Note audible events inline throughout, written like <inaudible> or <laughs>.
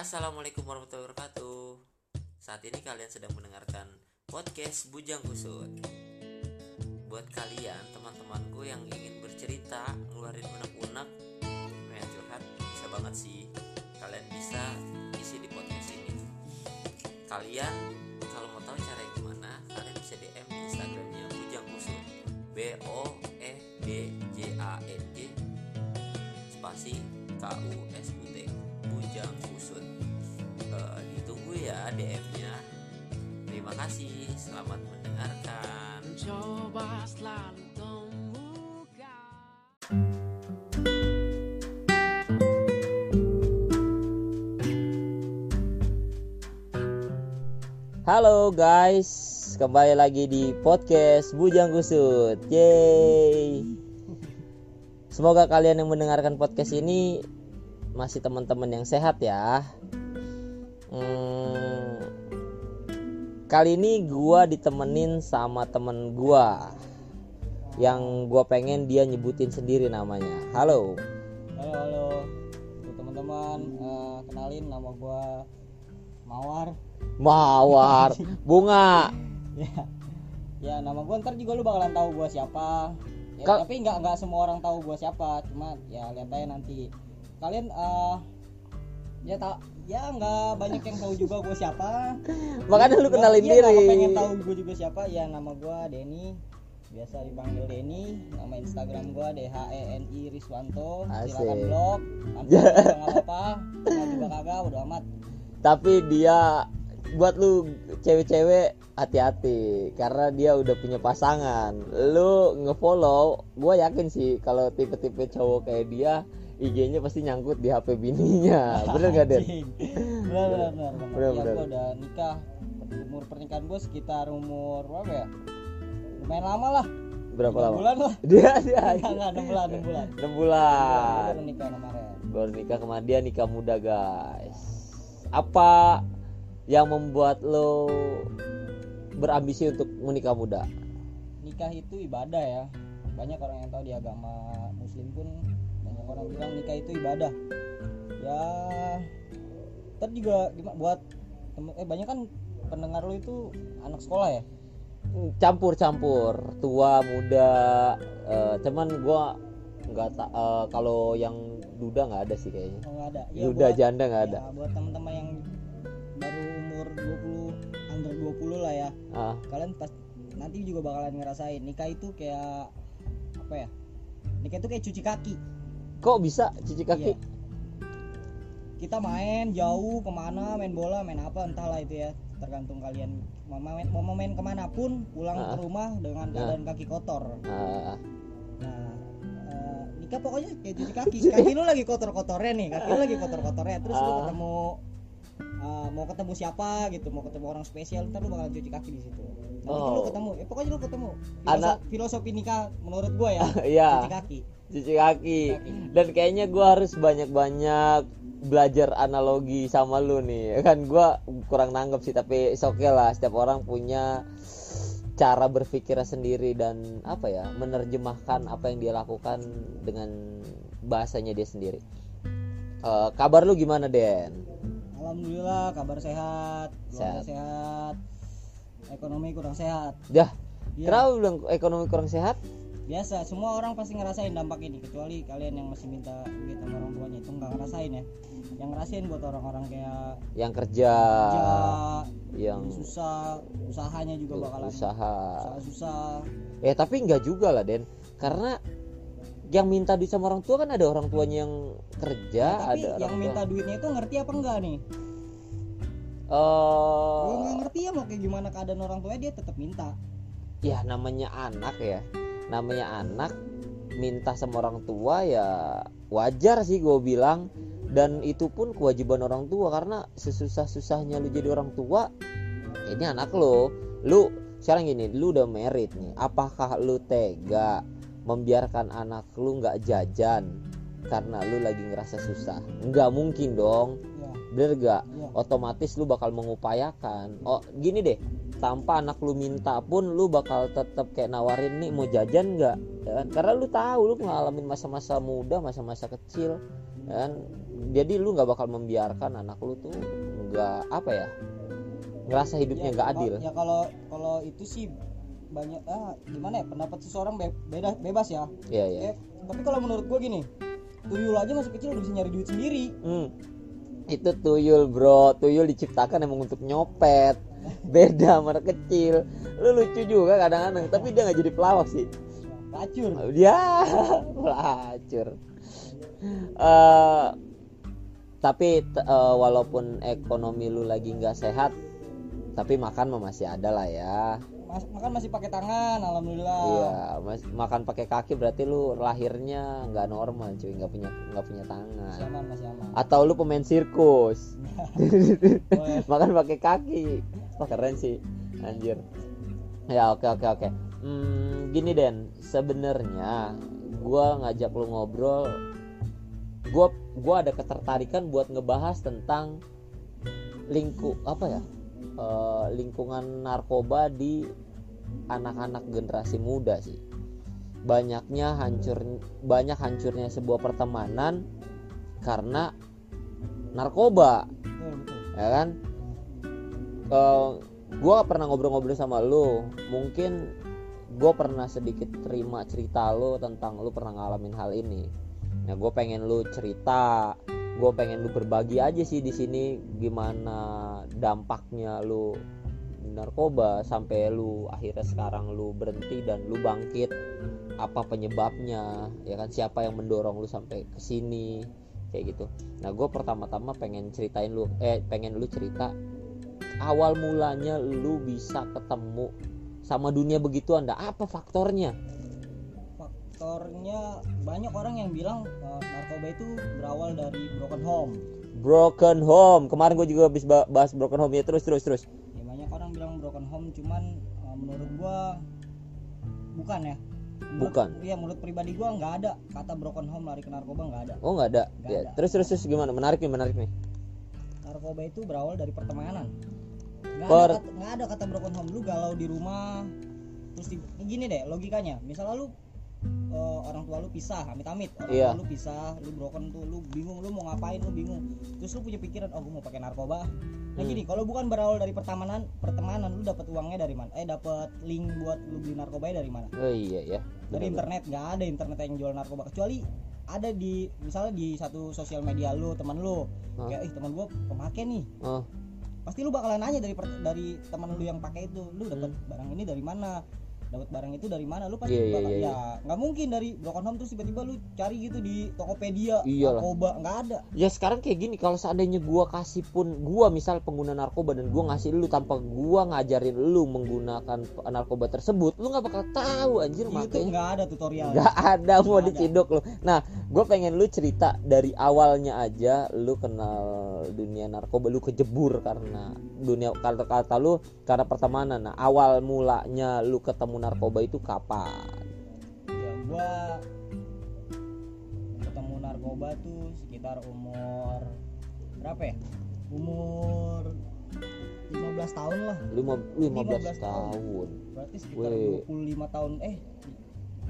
Assalamualaikum warahmatullahi wabarakatuh. Saat ini kalian sedang mendengarkan podcast Bujang Kusut. Buat kalian teman-temanku yang ingin bercerita Ngeluarin unek-unek Pengen curhat Bisa banget sih. Kalian bisa isi di podcast ini. Kalian kalau mau tahu cara gimana Kalian bisa DM di Instagramnya Bujang Kusut. B O E D J A N G spasi K U S U T Bujang Kusut Eh, ditunggu ya DM-nya terima kasih selamat mendengarkan Coba selalu temukan Halo guys, kembali lagi di podcast Bujang Kusut. Yeay. Semoga kalian yang mendengarkan podcast ini masih teman-teman yang sehat ya. Hmm, kali ini gua ditemenin sama temen gua. Yang gua pengen dia nyebutin sendiri namanya. Halo. Halo halo. Teman-teman. Eh, kenalin nama gua Mawar. Mawar, <laughs> bunga. ya. Ya nama gua ntar juga lu bakalan tahu gua siapa. Ya, Kal- tapi nggak nggak semua orang tahu gua siapa. Cuma ya lihat aja nanti kalian eh ya tak ya nggak banyak yang tahu juga gua siapa. Makanya lu kenalin iya, nggak diri. pengen tahu gua juga siapa. Ya nama gua Denny. Biasa dipanggil Denny. Nama Instagram gua D H E N I Riswanto. Silakan blog. <laughs> Nggak apa-apa juga kagak udah amat. Tapi dia buat lu cewek-cewek hati-hati. Karena dia udah punya pasangan. Lu ngefollow gua yakin sih kalau tipe-tipe cowok kayak dia IG-nya pasti nyangkut di HP bininya. Bener gak Den? Benar, ya benar. gua udah nikah. Umur pernikahan gua sekitar umur berapa ya? Lumayan lama lah. Berapa lama? bulan lah. <laughs> Dia dia enggak enam bulan enam bulan. 6 Gua bulan. Baru nikah kemarin. Baru nikah kemarin. Dia nikah muda guys. Apa yang membuat lo berambisi untuk menikah muda? Nikah itu ibadah ya. Banyak orang yang tahu di agama muslim pun orang bilang nikah itu ibadah. Ya ntar juga gimana buat eh banyak kan pendengar lo itu anak sekolah ya? Campur-campur tua muda eh, cuman gua nggak tak kalau yang duda nggak ada sih kayaknya. Oh, ada. Duda janda nggak ada. ya, buat teman-teman yang baru umur 20 under 20 lah ya. Ah. Kalian pas nanti juga bakalan ngerasain. Nikah itu kayak apa ya? Nikah itu kayak cuci kaki kok bisa cuci kaki? Iya. kita main jauh ke mana main bola main apa entahlah itu ya. Tergantung kalian mau main mau main ke mana pun pulang Ah. ke rumah dengan keadaan kaki kotor. Ah, nah eh, nikah pokoknya kayak cuci kaki. Kaki lu lagi kotor kotornya nih kaki lu lagi kotor kotornya terus lu Ah. ketemu eh, mau ketemu siapa gitu mau ketemu orang spesial ntar lu bakalan cuci kaki di situ. Nanti Oh. lu ketemu ya pokoknya lu ketemu. Anak- Filosofi, filosofi nikah menurut gua ya <laughs> iya. cuci kaki. Cuci kaki. Kaki. dan kayaknya gua harus banyak-banyak belajar analogi sama lu nih. <laughs> Kan gua kurang nanggep sih tapi oke lah. Setiap orang punya cara berpikir sendiri dan apa ya menerjemahkan apa yang dia lakukan dengan bahasanya dia sendiri. Eh, kabar lu gimana Den alhamdulillah kabar sehat keluarga Sehat. sehat ekonomi kurang sehat. Dah Iya. kenapa bilang ekonomi kurang sehat? Biasa semua orang pasti ngerasain dampak ini kecuali kalian yang masih minta duit sama orang tuanya itu nggak ngerasain ya. Yang ngerasain buat orang-orang kayak yang kerja kerja yang susah usahanya juga bakalan usaha. usaha susah Eh tapi nggak juga lah Den, karena yang minta duit sama orang tua kan ada orang tuanya yang kerja, Nah, tapi ada orang yang tua. minta duitnya itu ngerti apa enggak nih? Eh, kalau nggak ngerti ya mau kayak gimana keadaan orang tuanya dia tetap minta. Ya namanya anak ya, namanya anak minta sama orang tua ya wajar sih gue bilang. Dan itu pun kewajiban orang tua karena sesusah susahnya lu jadi orang tua ini anak lo lu sekarang gini lu udah merit nih. Apakah lu tega membiarkan anak lu nggak jajan karena lu lagi ngerasa susah. Nggak mungkin dong. Ya bener gak Iya. otomatis lu bakal mengupayakan. Oh gini deh. Tanpa anak lu minta pun lu bakal tetap kayak nawarin nih mau jajan nggak? Ya kan? karena lu tahu lu ngalamin masa-masa muda masa-masa kecil ya kan? Jadi lu nggak bakal membiarkan anak lu tuh nggak apa ya ngerasa hidupnya Ya, nggak kalau- adil. ya kalau kalau itu sih banyak ah gimana ya pendapat seseorang be- beda bebas ya iya iya Ya, tapi kalau menurut gua gini tuyul aja masih kecil udah bisa nyari duit sendiri Hmm. Itu tuyul bro, tuyul diciptakan emang untuk nyopet. Beda sama anak kecil. Lu lucu juga kadang-kadang, tapi dia nggak jadi pelawak sih. pelacur Dia <laughs> pelacur. Eh, tapi eh, walaupun ekonomi lu lagi nggak sehat, tapi makan mah masih ada lah ya. Mas, makan masih pakai tangan alhamdulillah. Iya, mas, makan pakai kaki berarti lu lahirnya nggak normal cuy, nggak punya nggak punya masih tangan. aman masih aman. Atau lu pemain sirkus. <laughs> <laughs> Makan pakai kaki. Wah keren sih. Anjir. Ya oke oke oke. Hmm, gini Den. Sebenarnya gua ngajak lu ngobrol gua gua ada ketertarikan buat ngebahas tentang lingku apa ya Eh, lingkungan narkoba di anak-anak generasi muda sih. Banyaknya hancur banyak hancurnya sebuah pertemanan karena narkoba. Ya kan? Eh gua pernah ngobrol-ngobrol sama lu. Mungkin gue pernah sedikit terima cerita lu tentang lu pernah ngalamin hal ini. Nah gue pengen lu cerita gue pengen lu berbagi aja sih di sini gimana dampaknya lu narkoba sampai lu akhirnya sekarang lu berhenti dan lu bangkit. Apa penyebabnya? Ya kan siapa yang mendorong lu sampai ke sini? Kayak gitu. Nah gue pertama-tama pengen ceritain lu eh pengen lu cerita awal mulanya lu bisa ketemu sama dunia begitu anda apa faktornya faktornya banyak orang yang bilang eh, narkoba itu berawal dari broken home. Broken home. Kemarin gue juga habis ba- bahas broken home ya terus terus terus. Ya banyak orang bilang broken home cuman eh, menurut gua bukan ya? Menurut- Bukan. iya menurut pribadi gua nggak ada kata broken home lari ke narkoba nggak ada. Oh nggak ada? Nggak ya ada. terus terus terus gimana? Menarik nih menarik nih. Narkoba itu berawal dari pertemanan. Nggak Per- ada kata, nggak ada kata broken home. Lu galau di rumah terus di, gini deh logikanya. Misalnya lu eh, orang tua lu pisah amit-amit. Orang Iya. tua lu pisah lu broken tuh lu bingung lu mau ngapain lu bingung. Terus lu punya pikiran oh gue mau pakai narkoba. Nah Hmm. gini kalau bukan berawal dari pertemanan pertemanan lu dapat uangnya dari mana? Eh dapat link buat lu beli narkoba dari mana? Oh iya ya dari Bener-bener. internet nggak ada internet yang jual narkoba. Kecuali ada di misalnya di satu sosial media lu teman lu. Hah? kayak ih teman gua pemakai nih. Oh pasti lu bakalan nanya dari dari teman lu yang pakai itu lu dapat barang ini dari mana dapat barang itu dari mana lu pasti Hmm. Iya, iya, bakal iya, ya nggak mungkin dari broken home terus tiba-tiba lu cari gitu di Tokopedia Iyalah. narkoba nggak ada ya sekarang kayak gini kalau seandainya gua kasih pun gua misal pengguna narkoba dan gua ngasih lu tanpa gua ngajarin lu menggunakan narkoba tersebut lu nggak bakal tahu anjir YouTube makanya nggak ada tutorial nggak ada mau Nggak ada. diciduk lu nah gue pengen lu cerita dari awalnya aja lu kenal dunia narkoba lu kejebur karena dunia kata kata lu karena pertemanan nah awal mulanya lu ketemu narkoba itu kapan ya gua ketemu narkoba tuh sekitar umur berapa ya umur 15 tahun lah Lima, 15 15 tahun. tahun berarti sekitar Weh. 25 tahun eh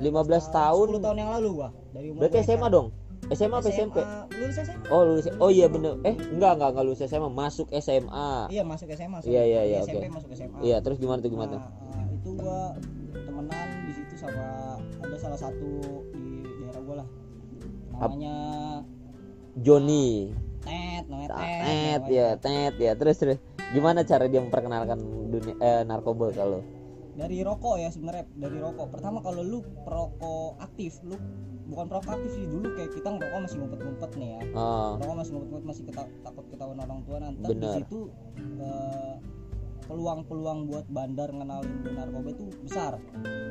15 tahun 10 tahun yang lalu gua dari umur berarti SMA dong SMA apa SMP lulus SMA oh lulus oh iya bener eh enggak enggak enggak lulus SMA masuk SMA iya masuk SMA. Iya, iya, iya, SMP oke. masuk SMA iya terus gimana tuh gimana Nah, eh, itu gua temenan di situ sama ada salah satu di daerah gua lah. Namanya Joni. Ted namanya Ted tet ya Ted. tet. ya terus terus. Gimana cara dia memperkenalkan dunia eh, narkoba kalau dari rokok ya sebenarnya dari rokok. Pertama kalau lu perokok aktif lu bukan perokok aktif sih dulu kayak kita ngerokok masih ngumpet-ngumpet nih ya. Oh, Rokok masih ngumpet-ngumpet masih kita- takut ketahuan orang tua. Nanti di situ eh, peluang-peluang buat bandar ngenalin narkoba itu besar.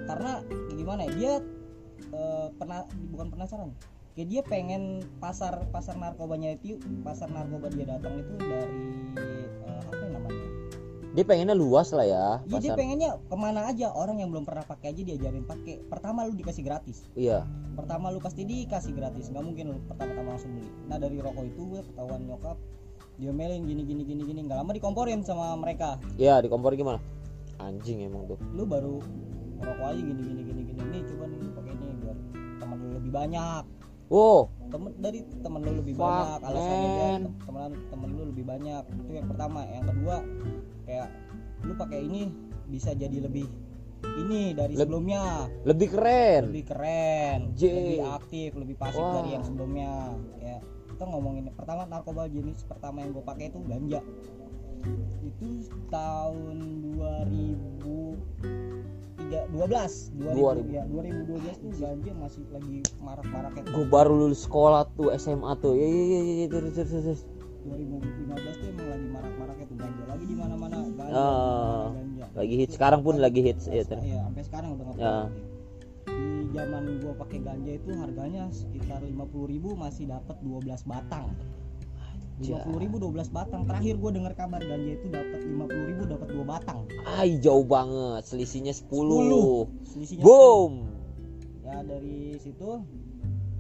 Karena gimana ya dia eh, pernah bukan penasaran. Kayak dia pengen pasar pasar narkobanya itu pasar narkoba dia datang itu dari eh, apa yang namanya? Dia pengennya luas lah ya Iya dia pengennya ke mana aja orang yang belum pernah pakai aja diajarin pakai. Pertama lu dikasih gratis. Iya. Pertama lu pasti dikasih gratis nggak mungkin lu pertama-tama langsung beli. Nah dari rokok itu gue ketahuan nyokap diomelin gini gini gini gini. Nggak lama dikomporin sama mereka. Iya di kompor gimana? Anjing emang tuh. Lu baru rokok aja gini gini gini gini. Nih coba nih pakai ini biar teman lu lebih banyak. Oh temen dari temen lu lebih Fuck, banyak alasannya dia temen temen lu lebih banyak. Itu yang pertama. Yang kedua kayak lu pakai ini bisa jadi lebih ini dari Leb- sebelumnya. lebih keren. Lebih keren J. lebih aktif lebih pasif Wah. dari yang sebelumnya. Ya kita ngomongin pertama narkoba jenis pertama yang gue pakai itu ganja. Itu tahun 2012 2000 ya 2012 tuh ganja masih lagi marak-maraknya gue baru lulus sekolah tuh SMA tuh. Ya ya ya, ya terus terus terus 2015 tuh emang lagi marak-maraknya tuh ganja. Lagi di mana-mana ganja, mana-mana ganja. lagi hit sekarang pun lagi hits ya terus. iya, sampai sekarang udah nggak Ya. Di zaman gua pakai ganja itu harganya sekitar 50.000 masih dapat 12 batang. 50.000 12 batang. Terakhir gua dengar kabar ganja itu dapat 50.000 dapat 2 batang. Ay jauh banget. Selisihnya 10, 10. selisihnya boom. ya dari situ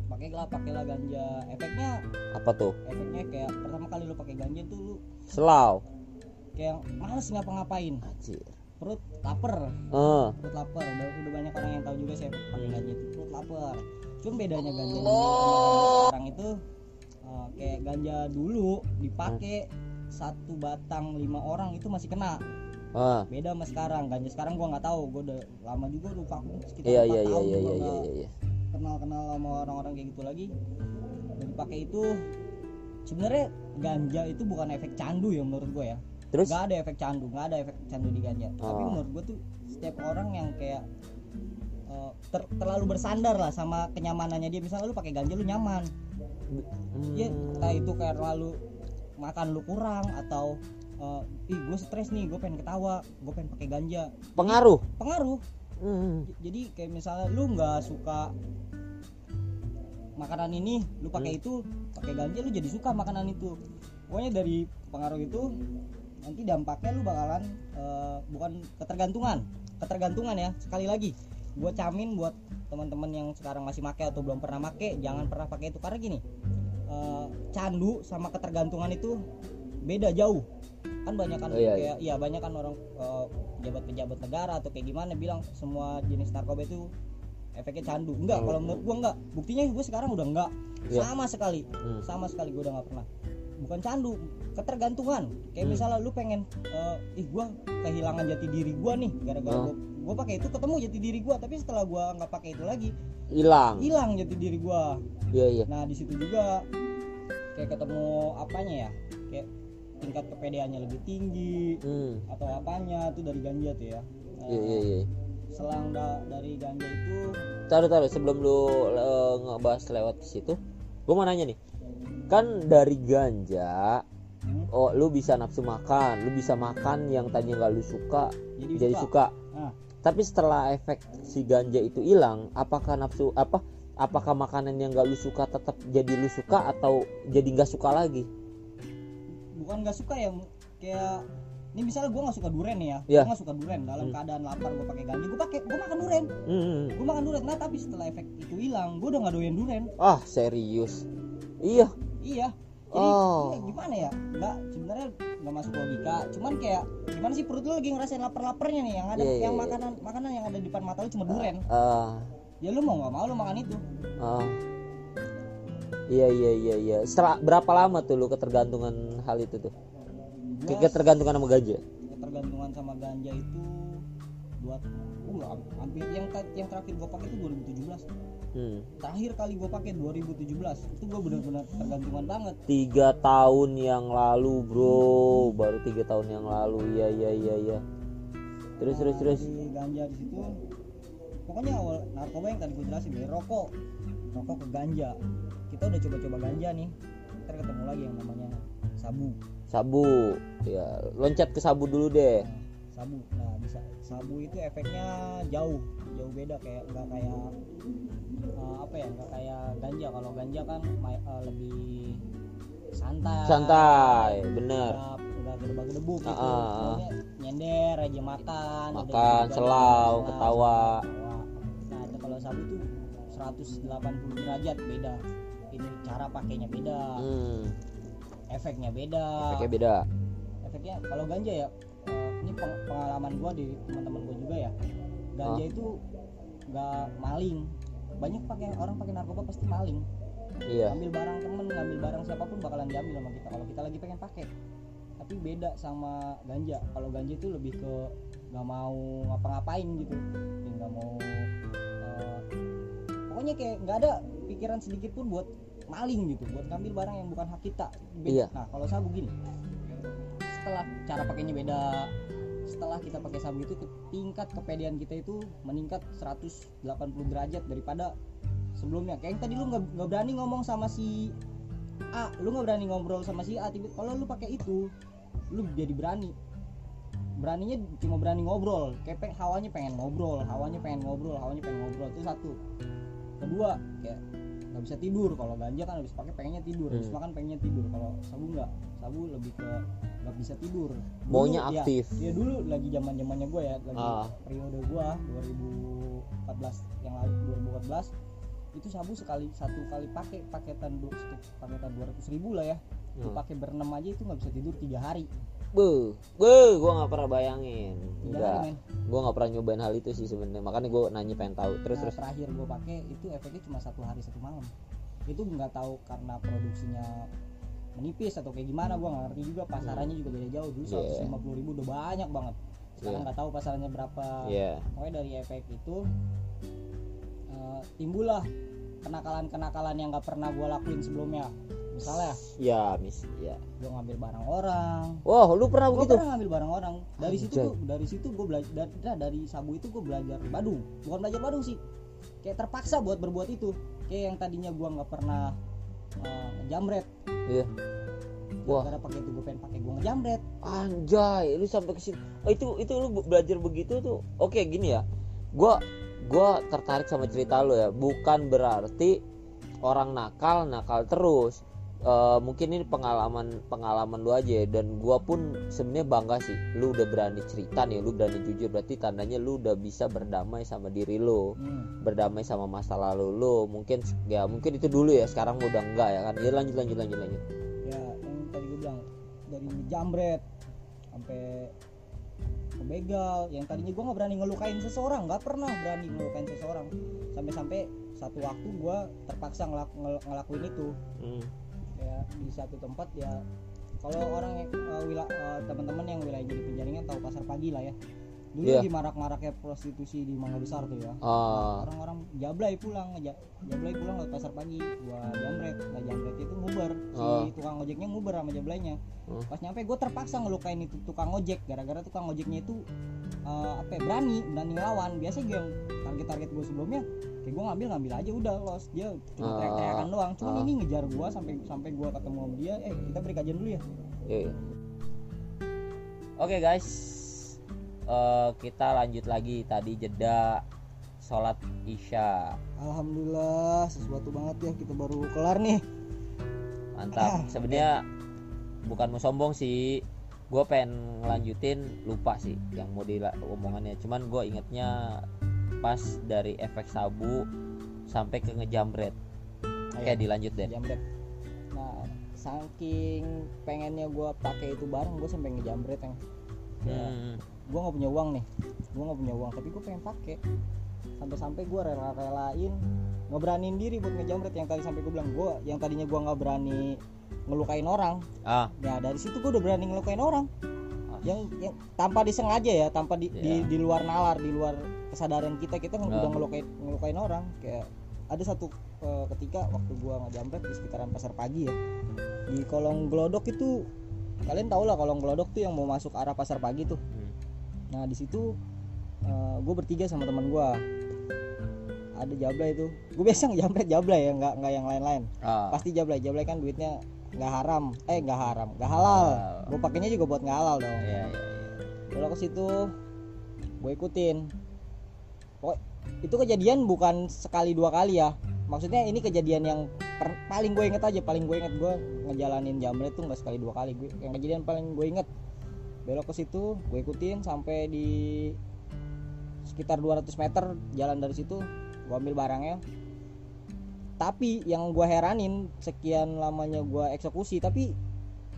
pakailah pakailah ganja. Efeknya apa tuh? efeknya kayak pertama kali lu pakai ganja tuh lu selau. kayak males ngapa-ngapain. Anjir. Perut lapar. Eh, perut lapar. Udah, udah banyak orang yang tahu juga saya pakai ganja itu perut lapar. Cuma bedanya ganja dulu ganja sekarang itu eh, kayak ganja dulu dipakai satu batang lima orang itu masih kena. Ah. beda sama sekarang. Ganja sekarang gua nggak tahu. Gua udah lama juga vakum sekitar iya iya iya tahun iya iya iya iya. kenal kenal sama orang-orang kayak gitu lagi. Dan dipakai itu. Sebenarnya ganja itu bukan efek candu ya menurut gue ya terus? Nggak ada efek candu nggak ada efek candu di ganja. Tapi Oh. menurut gue tuh setiap orang yang kayak eh, ter- terlalu bersandar lah sama kenyamanannya dia. Misalnya lu pakai ganja lu nyaman. Hmm. dia entah itu kayak terlalu makan lu kurang atau eh, ih gue stres nih gue pengen ketawa gue pengen pakai ganja. Pengaruh? Pengaruh. Hmm. Jadi kayak misalnya lu nggak suka makanan ini lu pakai itu pakai ganja lu jadi suka makanan itu. Pokoknya dari pengaruh itu nanti dampaknya lu bakalan eh, bukan ketergantungan ketergantungan ya sekali lagi. Gue camin buat teman-teman yang sekarang masih make atau belum pernah make jangan pernah pakai itu. Karena gini eh, candu sama ketergantungan itu beda jauh. Kan banyak kan Oh, iya, kayak iya banyak kan orang eh, pejabat-pejabat negara atau kayak gimana bilang semua jenis narkoba itu efeknya candu. Enggak kalau menurut gua enggak. Buktinya gue sekarang udah enggak. Iya. sama sekali. Hmm. sama sekali gue udah nggak pernah bukan candu ketergantungan. Kayak Hmm. misalnya lu pengen eh, ih gua kehilangan jati diri gua nih gara-gara Oh. gua, gua pakai itu ketemu jati diri gua tapi setelah gua nggak pakai itu lagi hilang. hilang jati diri gua. Iya iya. Nah di situ juga kayak ketemu apanya ya? Kayak tingkat kepedeannya lebih tinggi Hmm. atau apanya tuh dari ganja tuh ya. Eh, iya iya iya. selang da- dari ganja itu taruh taruh sebelum lu eh, ngebahas lewat situ gue mau nanya nih kan dari ganja hmm, oh lu bisa nafsu makan lu bisa makan yang tadinya nggak lu suka jadi, jadi suka. Nah. tapi setelah efek si ganja itu hilang apakah nafsu apa apakah makanan yang nggak lu suka tetap jadi lu suka atau jadi nggak suka lagi? Bukan nggak suka ya kayak ini misalnya gue nggak suka duren nih ya. Iya. gue nggak suka duren dalam Hmm. keadaan lapar gue pakai ganja gue pakai gue makan duren hmm. gue makan duren nah tapi setelah efek itu hilang gue udah nggak doyan duren ah serius? Iya iya. Jadi Oh. iya, gimana ya? Nggak sebenarnya nggak masuk logika. Cuman kayak gimana sih perut lu lagi ngerasain lapar-laparnya nih? Yang ada Iya, iya, yang iya. makanan makanan yang ada di depan mata lu cuma duren ah. Ya lu mau nggak mau lu makan itu. Ah. Iya iya iya iya. Setelah berapa lama tuh lu ketergantungan hal itu tuh? Gua ketergantungan sama ganja? Ketergantungan sama ganja itu buat uh, hampir yang yang terakhir gue pakai itu 2017 hmm. terakhir kali gue pakai 2017 itu gue benar-benar tergantungan banget. Tiga tahun yang lalu bro. Baru tiga tahun yang lalu. Iya iya iya iya. Terus terus Nah, terus. dari ganja di situ. Pokoknya awal narkoba yang tadi gue jelasin dari rokok. Rokok ke ganja. Kita udah coba-coba ganja nih. Ntar ketemu lagi yang namanya sabu. Sabu. Ya loncat ke sabu dulu deh. Sabu. Nah bisa. Sabu itu efeknya jauh. Jauh beda kayak nggak kayak eh, apa ya nggak kayak ganja. Kalau ganja kan eh, lebih santai. Santai bener. Nggak gedebak-gedebuk gitu. Pokoknya nyender aja makan Makan, selau, ketawa. nah itu kalau sabu tuh 180 derajat beda. Ini cara pakainya beda. Hmm. efeknya beda. Efeknya beda. Efeknya kalau ganja ya eh, ini peng- pengalaman gua di teman-teman gua juga ya. Ganja Ah. itu nggak maling banyak pakai orang pakai narkoba pasti maling. Iya. Ngambil barang temen ngambil barang siapa pun bakalan diambil sama kita. Kalau kita lagi pengen pakai. Tapi beda sama ganja. Kalau ganja itu lebih ke nggak mau ngapa-ngapain gitu. Ya nggak mau eh, pokoknya kayak nggak ada pikiran sedikit pun buat maling gitu. Buat ngambil barang yang bukan hak kita. Iya. nah kalau sabu gini setelah cara pakainya beda setelah kita pakai sabu itu tingkat kepedean kita itu meningkat 180 derajat daripada sebelumnya. Kayak yang tadi lu nggak berani ngomong sama si A lu nggak berani ngobrol sama si A kalau lu pakai itu lu jadi berani. Beraninya cuma berani ngobrol kayak hawanya pengen ngobrol hawanya pengen ngobrol hawanya pengen ngobrol itu satu. Kedua kayak nggak bisa tidur kalau ganja kan habis pakai pengennya tidur habis Hmm. makan pengennya tidur kalau sabu nggak sabu lebih ke nggak bisa tidur Dulu, Maunya ya, aktif. ya dulu lagi zaman zamannya gue ya lagi Ah. periode gue 2014 yang lalu 2014 itu sabu sekali satu kali pakai paketan paketan 200 ribu lah ya itu Hmm. pakai berenam aja itu nggak bisa tidur tiga hari be be gue nggak pernah bayangin. Enggak gue nggak pernah nyobain hal itu sih sebenarnya. Makanya gue nanya pengen tahu. Terus nah, terus. terakhir gue pakai itu efeknya cuma satu hari satu malam. Itu nggak tahu karena produksinya menipis atau kayak gimana gue nggak ngerti juga. Pasarannya juga beda jauh. Dulu Yeah. 150 ribu udah banyak banget. Sekarang Yeah. nggak tahu pasarannya berapa. Iya pokoknya dari efek itu eh, timbullah kenakalan-kenakalan yang nggak pernah gue lakuin sebelumnya misalnya. Ya mis ya. Gue ngambil barang orang. Wah lu pernah gue begitu? pernah ngambil barang orang. Dari situ Anjay. gua, dari situ gue belajar dari, dari sabu itu gue belajar badung. Bukan belajar badung sih. Kayak terpaksa buat berbuat itu. Kayak yang tadinya gue nggak pernah eh, ngejamret. Iya. Wah. gara pakai itu gue pengen pakai gue ngejamret. Anjay lu sampai ke sini oh, itu itu lu be- belajar begitu tuh. Oke gini ya. Gua gua tertarik sama cerita lu ya. Bukan berarti orang nakal nakal terus Eh, mungkin ini pengalaman pengalaman lu aja ya. dan gua pun sebenarnya bangga sih lu udah berani cerita nih lu berani jujur. Berarti tandanya lu udah bisa berdamai sama diri lu hmm. berdamai sama masa lalu lu. Mungkin ya mungkin itu dulu ya sekarang udah enggak ya kan. Ya lanjut lanjut lanjut lanjut. Ya yang tadi gue bilang dari ngejamret sampai begal yang tadinya gue nggak berani ngelukain seseorang nggak pernah berani ngelukain seseorang. Sampai-sampai satu waktu gue terpaksa ngelak- ngel- ngelakuin itu. Hmm. Ya di satu tempat ya kalau orang yang eh, wila- eh, teman-teman yang wilayahnya di penjaringan tahu pasar pagi lah ya dulu Iya. lagi marak-maraknya prostitusi di Mangga Besar tuh ya Ah. orang-orang jablay pulang jablay pulang lewat pasar pagi gua jamret nah jamret itu ngubar si Oh. tukang ojeknya ngubar sama jablaynya Hmm. pas nyampe gue terpaksa ngelukain itu tukang ojek gara-gara tukang ojeknya itu eh, apa ya, berani berani ngelawan biasanya gue yang target-target gue sebelumnya kayak gue ngambil ngambil aja udah los. Dia cuma Ah. teriak-teriakan doang. Cuman Ah. ini ngejar gue sampai sampai gue ketemu sama dia eh kita beri kajian dulu ya. Oke guys, Eh, kita lanjut lagi. Tadi jeda sholat isya. Alhamdulillah sesuatu banget ya. Kita baru kelar nih. Mantap. Sebenarnya bukan mau sombong sih, gue pengen ngelanjutin lupa sih yang mau di omongannya. Cuman gue ingetnya pas dari efek sabu sampai ke ngejamret. Oke dilanjut deh. jamret nah saking pengennya gue pakai itu bareng gue sampai ngejamret yang ya, Hmm. gue nggak punya uang nih gue nggak punya uang tapi gue pengen pakai sampai-sampai gue rela-relain ngeberaniin diri buat ngejamret yang tadi sampai gue bilang gue yang tadinya gue nggak berani ngelukain orang Ah, ya dari situ gue udah berani ngelukain orang Ah. yang yang tanpa disengaja ya tanpa di, di, Iya. di luar nalar di luar kesadaran kita kita Ah. udah ngelukain ngelukain orang kayak ada satu eh, ketika waktu gua ngejamret di sekitaran pasar pagi ya di kolong gelodok itu kalian tau lah kolong gelodok tuh yang mau masuk arah pasar pagi tuh Hmm. nah di situ gue bertiga sama teman gua ada jablay itu gue biasa ngejamret jablay ya nggak nggak yang lain-lain ah. pasti jablay jablay kan duitnya nggak haram eh nggak haram nggak halal Halal. gue pakainya juga buat nggak halal dong Iya, iya, iya. kalau ke situ gue ikutin itu kejadian bukan sekali dua kali ya. Maksudnya ini kejadian yang per- paling gue inget aja paling gue inget gue ngejalanin jamret tuh nggak sekali dua kali. Gue yang kejadian paling gue inget belok ke situ gue ikutin sampai di sekitar 200 meter jalan dari situ gue ambil barangnya. Tapi yang gue heranin sekian lamanya gue eksekusi tapi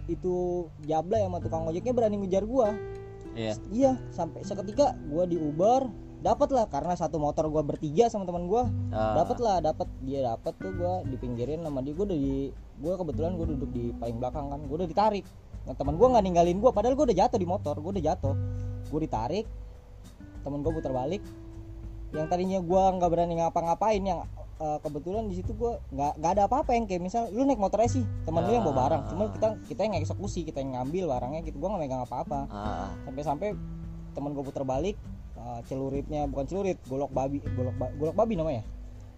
itu jablay sama tukang ojeknya berani ngejar gue Iya. iya sampai seketika gue di Uber dapat lah karena satu motor gua bertiga sama teman gua. Ah. dapat lah dapat dia dapat tuh gua dipinggirin sama dia. Gua udah di gua kebetulan gua duduk di paling belakang kan. Gua udah ditarik. Nah, teman gua nggak ninggalin gua padahal gua udah jatuh di motor gua udah jatuh. Gua ditarik temen gua putar balik. Yang tadinya gua nggak berani ngapa-ngapain yang eh, kebetulan di situ gua nggak nggak ada apa-apa yang kayak misal lu naik motornya sih. Teman lu yang bawa barang. Cuma kita kita yang eksekusi kita yang ngambil barangnya gitu. Gua nggak megang apa-apa. Ah. sampai-sampai temen gue putar balik eh, celuritnya bukan celurit golok babi golok ba- golok babi namanya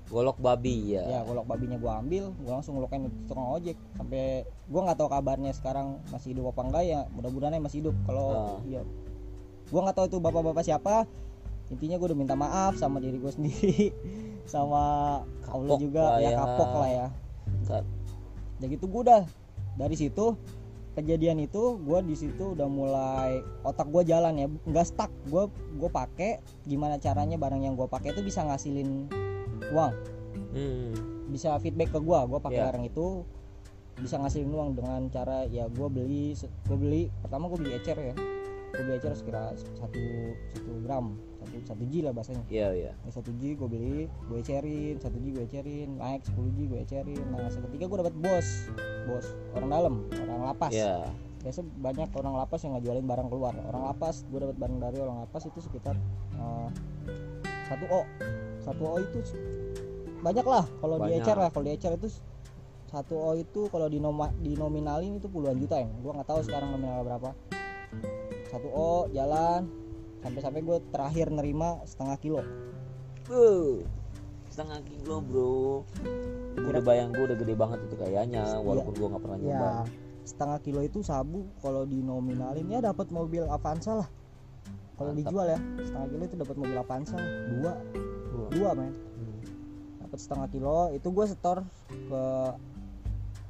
Golok babi ya. ya golok babinya gue ambil gue langsung ngelukain itu tukang ojek sampai gue nggak tahu kabarnya sekarang masih hidup apa enggak ya mudah-mudahan masih hidup kalau Ah. iya gue nggak tahu itu bapak-bapak siapa intinya gue udah minta maaf sama diri gue <laughs> sendiri sama Allah Kapok juga lah ya ya. kapok lah ya ya gitu gue udah dari situ kejadian itu gue di situ udah mulai otak gue jalan ya nggak stuck gue gue pakai gimana caranya barang yang gue pakai itu bisa ngasilin uang Hmm. bisa feedback ke gue gue pakai Iya. barang itu bisa ngasilin uang dengan cara ya gue beli gue beli pertama gue beli ecer ya gue beli ecer sekira satu satu gram satu satu G lah bahasanya. Iya iya. Ya, satu G gue beli gue ecerin satu G gue ecerin naik 10 G gue ecerin nah seketika gue dapat bos bos orang dalam orang lapas. Iya. biasa banyak orang lapas yang ngejualin barang keluar. Orang lapas gue dapat barang dari orang lapas itu sekitar eh, satu o. Satu o itu banyak lah kalau di ecer lah. Kalau di ecer itu satu o itu kalau dinoma, dinominalin itu puluhan juta ya gue nggak tahu sekarang nominalnya berapa. Satu o jalan sampai-sampai gue terakhir nerima setengah kilo Uh, setengah kilo bro. Gue udah bayang gue udah gede banget itu kayaknya, walaupun gue nggak pernah nyoba. ya setengah kilo itu sabu kalau dinominalin ya dapat mobil Avanza lah kalau dijual ya setengah kilo itu dapat mobil Avanza dua Dua. dua men Hmm. dapat setengah kilo itu gue setor ke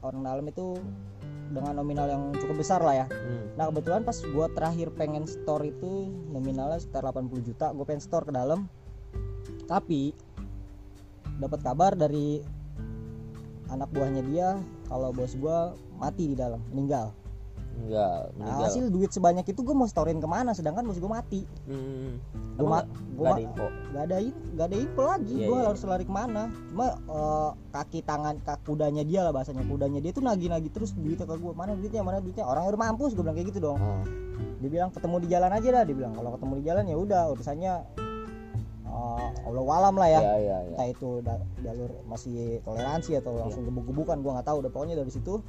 orang dalam itu dengan nominal yang cukup besar lah ya. Hmm. nah kebetulan pas gue terakhir pengen store itu nominalnya sekitar 80 juta gue pengen store ke dalam. Tapi dapat kabar dari anak buahnya dia kalau bos gue mati di dalam meninggal Enggak, nah hasil duit sebanyak itu gue mau storein ke mana sedangkan bos gue mati. Hmm. gue Emang ma- nggak- gua nggak ma- ada info. gak ada in- gak ada info lagi. Iya, gue iya. harus lari ke mana. Cuma eh, kaki tangan kaki kudanya dia lah bahasanya. Kudanya dia tuh nagih-nagih terus duitnya ke gue mana duitnya mana duitnya? Orang udah mampus gue bilang kayak gitu dong. Oh. dia bilang ketemu di jalan aja dah dia bilang. Kalau ketemu di jalan ya udah urusannya eh, Allah walam lah ya. Ya ya ya. entah itu da- jalur masih toleransi atau langsung gebuk-gebukan gue nggak tahu udah pokoknya dari situ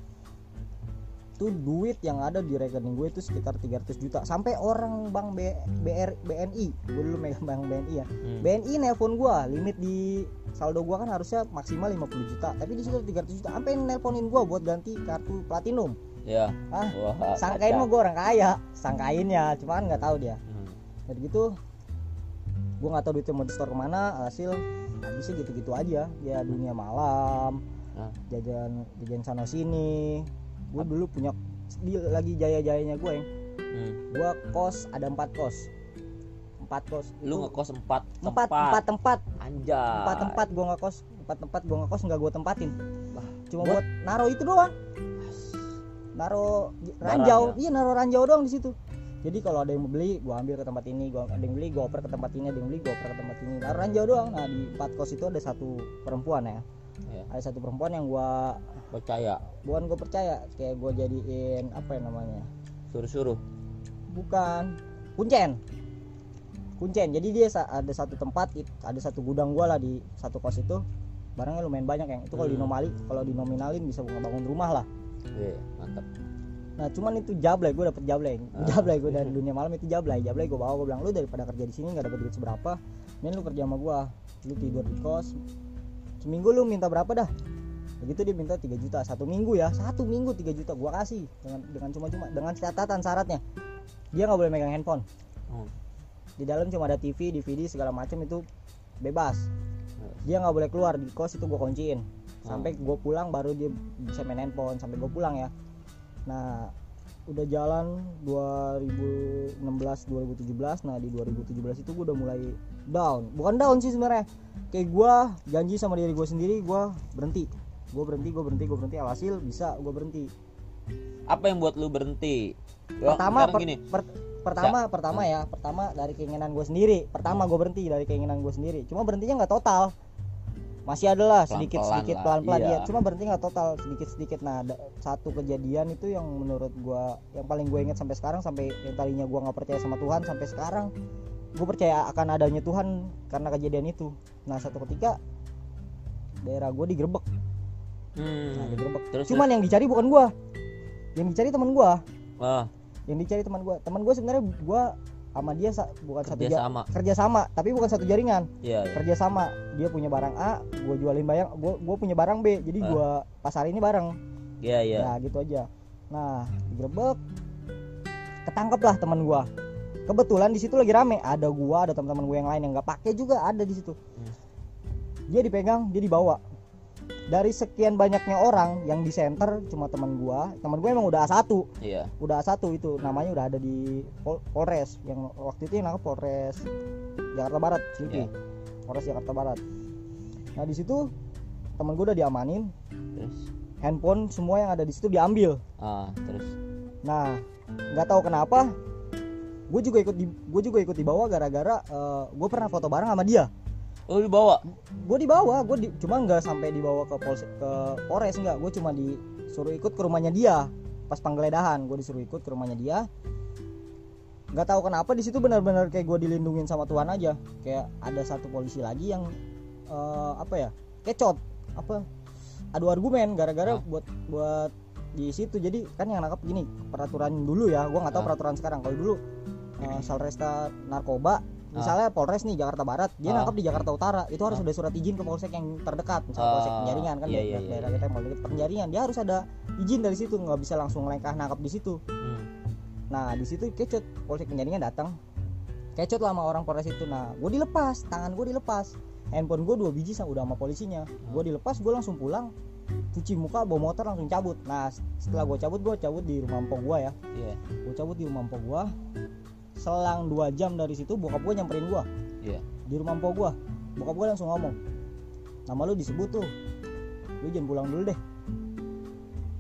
tuh duit yang ada di rekening gue itu sekitar 300 juta. Sampai orang bank B, BR, BNI gue dulu megang bank BNI ya. Hmm. BNI nelpon gua limit di saldo gua kan harusnya maksimal 50 juta. Tapi di situ 300 juta. Sampai nelponin gua buat ganti kartu platinum. Ya. ah Wah. sangkain mah gua orang kaya. Sangkain ya cuma kan nggak tahu dia. Hmm. dari gitu gua nggak tahu duitnya mau di store ke mana hasil habisnya gitu-gitu aja. Ya dunia malam jajan jajan sana sini gua dulu punya di, lagi jaya-jayanya gue yang Hmm. gua kos ada empat kos. Empat kos Lu ngekos empat empat tempat. empat tempat. Anjay. empat tempat gua nggak kos empat tempat gua nggak kos nggak gua tempatin. Wah, cuma buat- buat naro itu doang. Naro ranjau. Barang ya? iya naro ranjau doang di situ. Jadi kalau ada yang mau beli gua ambil ke tempat ini gua ada yang beli gua oper ke tempat ini ada yang beli gua oper ke tempat ini. Naro ranjau doang. Nah di empat kos itu ada satu perempuan ya Ya, ada satu perempuan yang gua percaya. bukan gua percaya kayak gua jadiin apa ya namanya Suruh-suruh. bukan kuncen kuncen jadi dia sa- ada satu tempat ada satu gudang gua lah di satu kos itu barangnya lumayan banyak yang itu kalau Hmm. dinomali kalau dinominalin bisa ngebangun rumah lah Iya, mantap. nah cuman itu jablay gue dapet jablay Ah. <laughs> jablay gue dari dunia malam itu jablay jablay gue bawa gue bilang lu daripada kerja di sini nggak dapet duit seberapa ini lu kerja sama gua lu tidur di kos seminggu lu minta berapa dah? Begitu dia minta 3 juta. Satu minggu ya? Satu minggu 3 juta. Gua kasih dengan dengan cuma-cuma dengan catatan syaratnya. Dia nggak boleh megang handphone. Hmm. di dalam cuma ada TV, DVD segala macam itu bebas. Dia nggak boleh keluar. Di kos itu gue kunciin. Sampai gue pulang baru dia bisa main handphone. Sampai gue pulang ya. Nah udah jalan 2016 2017 nah di 2017 itu gue udah mulai down. Bukan down sih sebenarnya. Kayak gue janji sama diri gue sendiri gue berhenti. Gue berhenti gue berhenti gue berhenti. Alhasil bisa gue berhenti. Apa yang buat lu berhenti? Pertama per- gini. per- pertama pertama ya. Pertama dari keinginan gue sendiri. Pertama gue berhenti dari keinginan gue sendiri. Cuma berhentinya nggak total. Masih ada lah sedikit Pelan-pelan sedikit lah, pelan pelan iya. ya cuma berhenti nggak total. Sedikit sedikit. Nah ada satu kejadian itu yang menurut gue yang paling gue ingat sampai sekarang sampai yang tadinya gue nggak percaya sama Tuhan sampai sekarang gue percaya akan adanya Tuhan karena kejadian itu. Nah satu ketika daerah gue digerebek. Hmm. nah digerebek. Terus cuman yang dicari bukan gue yang dicari teman gue Wah, yang dicari teman gue teman gue sebenarnya gue sama dia sa- bukan satu kerja ja- sama. kerja sama tapi bukan satu jaringan. Iya, iya. kerja sama dia punya barang A gue jualin bayang gue gue punya barang B. Jadi Ah. gue pasar ini bareng. Iya, iya. nah gitu aja. Nah digerebek. Ketangkep lah teman gue kebetulan di situ lagi rame. Ada gue ada teman-teman gue yang lain yang nggak pakai juga ada di situ. Hmm. dia dipegang dia dibawa. Dari sekian banyaknya orang yang di center cuma teman gue teman gue emang udah A1 Iya. udah A1 itu namanya udah ada di Pol- Polres. Yang waktu itu yang nangkep Polres Jakarta Barat Selipi. Iya. Polres Jakarta Barat. Nah di situ temen gue udah diamanin. Terus? Handphone semua yang ada di situ diambil. Ah, terus? Nah nggak tahu kenapa gue juga ikut di gue juga ikut dibawa gara-gara gue pernah foto bareng sama dia. Oh dibawa. gue dibawa gue di, cuma nggak sampai dibawa ke Polres ke Polres nggak. Gue cuma disuruh ikut ke rumahnya dia. Pas penggeledahan gue disuruh ikut ke rumahnya dia. Nggak tahu kenapa di situ benar-benar kayak gue dilindungin sama Tuhan aja. Kayak ada satu polisi lagi yang eh, apa ya kecot. Apa? Adu argumen gara-gara Ah. buat buat di situ. Jadi kan yang nangkap gini peraturan dulu ya. Gue nggak tahu Ah. peraturan sekarang. Kalau dulu eh, Salresta narkoba misalnya Polres nih Jakarta Barat dia Ah. nangkap di Jakarta Utara itu harus Ah. ada surat izin ke polsek yang terdekat misalnya polsek Ah, penjaringan kan iya, daerah- iya, iya, daerah kita yang paling dekat penjaringan dia harus ada izin dari situ nggak bisa langsung lengkah nangkap di situ. Hmm. nah di situ kecut polsek penjaringan datang kecut lah sama orang polres itu. Nah gue dilepas tangan gue dilepas handphone gue dua biji sama udah sama polisinya. Gue dilepas gue langsung pulang cuci muka bawa motor langsung cabut. Nah setelah gue cabut gue cabut di rumah empok gue ya. Iya. gue cabut di rumah empok gue selang dua jam dari situ bokap gue nyamperin gue Iya. di rumah empok gue bokap gue langsung ngomong nama lu disebut tuh. Lu jangan pulang dulu deh.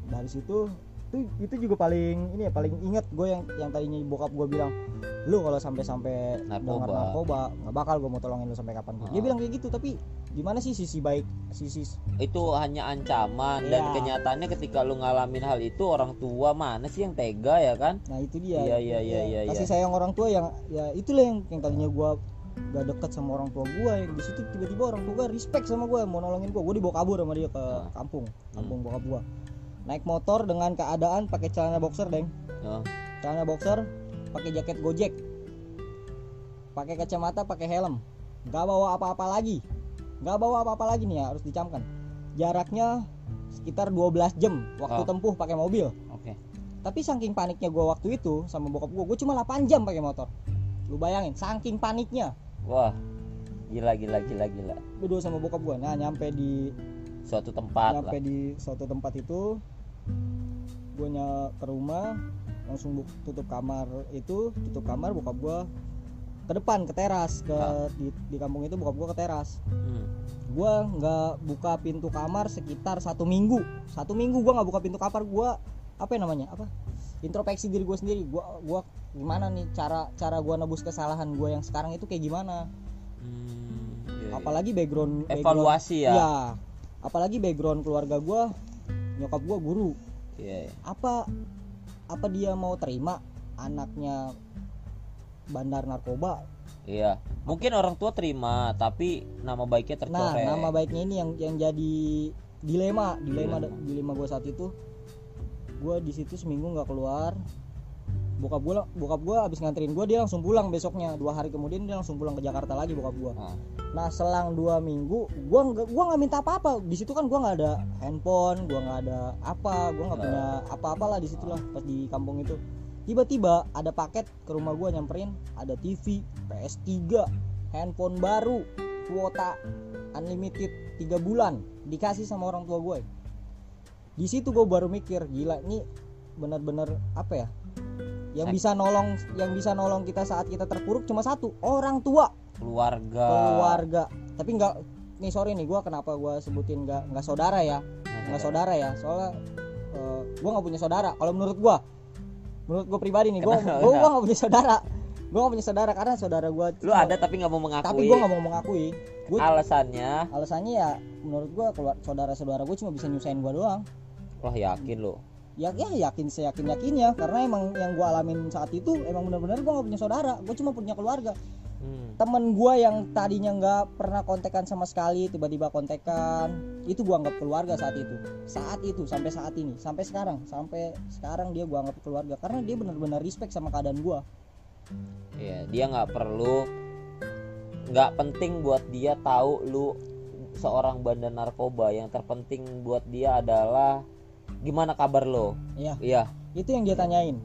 Dari situ itu itu juga paling ini ya paling inget gue yang yang tadinya bokap gue bilang lu kalau sampai sampai Narkoba. dengar narkoba nggak bakal gue mau tolongin lu sampai kapan dia Ah. bilang kayak gitu tapi gimana sih sisi baik sisi Itu hanya ancaman dan Iya. kenyataannya ketika lu ngalamin hal itu orang tua mana sih yang tega ya kan? nah itu dia Iya, iya, iya, iya, kasih iya. sayang orang tua yang ya itulah yang yang tadinya gue gak deket sama orang tua gue yang di situ tiba-tiba orang tua gue respect sama gue mau nolongin gue gue dibawa kabur sama dia ke Ah. kampung Hmm. kampung bokap gue naik motor dengan keadaan pakai celana boxer deng Oh. celana boxer pakai jaket gojek pakai kacamata pakai helm nggak bawa apa-apa lagi nggak bawa apa-apa lagi nih ya harus dicamkan jaraknya sekitar 12 jam waktu Oh. tempuh pakai mobil Oke. tapi saking paniknya gue waktu itu sama bokap gue gue cuma 8 jam pakai motor lu bayangin saking paniknya Wah. Gila gila gila gila. berdua sama bokap gue nah nyampe di Suatu tempat nyampe lah. di suatu tempat itu gue ke rumah langsung tutup kamar itu tutup kamar bokap gue ke depan ke teras ke Ah. di, di kampung itu bokap gue ke teras Hmm. gue nggak buka pintu kamar sekitar satu minggu satu minggu gue nggak buka pintu kamar gue apa ya namanya apa introspeksi diri gue sendiri gue gua gimana nih cara cara gue nebus kesalahan gue yang sekarang itu kayak gimana Hmm, iya, iya. apalagi background background- evaluasi ya. Iya. apalagi background keluarga gue nyokap gue guru Iya. iya. apa apa dia mau terima anaknya bandar narkoba Iya. Mungkin orang tua terima, tapi nama baiknya nah tercoreng. nama baiknya ini yang yang jadi dilema dilema Dilema. dilema gue saat itu gue di situ seminggu nggak keluar bokap gue bokap gue abis nganterin gue dia langsung pulang besoknya. Dua hari kemudian dia langsung pulang ke Jakarta lagi bokap gue Ah. nah selang dua minggu gue nggak gua nggak minta apa apa di situ kan gue nggak ada handphone gue nggak ada apa gue nggak Nah. punya apa-apa lah di situ lah pas di kampung itu. Tiba-tiba ada paket ke rumah gue nyamperin ada TV PS3 handphone baru kuota unlimited tiga bulan dikasih sama orang tua gue di situ gue baru mikir gila ini benar-benar apa ya yang bisa nolong yang bisa nolong kita saat kita terpuruk cuma satu orang tua. Keluarga. keluarga. Tapi nggak nih sorry nih gue kenapa gue sebutin nggak nggak saudara ya? Nggak saudara ya? Soalnya gue nggak punya saudara. Kalau menurut gue menurut gue pribadi nih gue gue gak punya saudara. Gue gak punya saudara karena saudara gue lu ada tapi nggak mau mengakui. Tapi gue gak mau mengakui. Gue alasannya? Alasannya ya menurut gue keluar saudara-saudara gue cuma bisa nyusahin gue doang. Wah yakin lo ya ya yakin seyakin yakinnya karena emang yang gue alamin saat itu emang benar-benar gue gak punya saudara. Gue cuma punya keluarga. Hmm. temen gue yang tadinya nggak pernah kontekan sama sekali tiba-tiba kontekan. Itu gue anggap keluarga saat itu. Saat itu sampai saat ini. Sampai sekarang. Sampai sekarang dia gue anggap keluarga. Karena dia benar-benar respect sama keadaan gue Iya, dia nggak perlu nggak penting buat dia tahu lu seorang bandar narkoba. Yang terpenting buat dia adalah gimana kabar lo? Ya iya. Itu yang dia tanyain.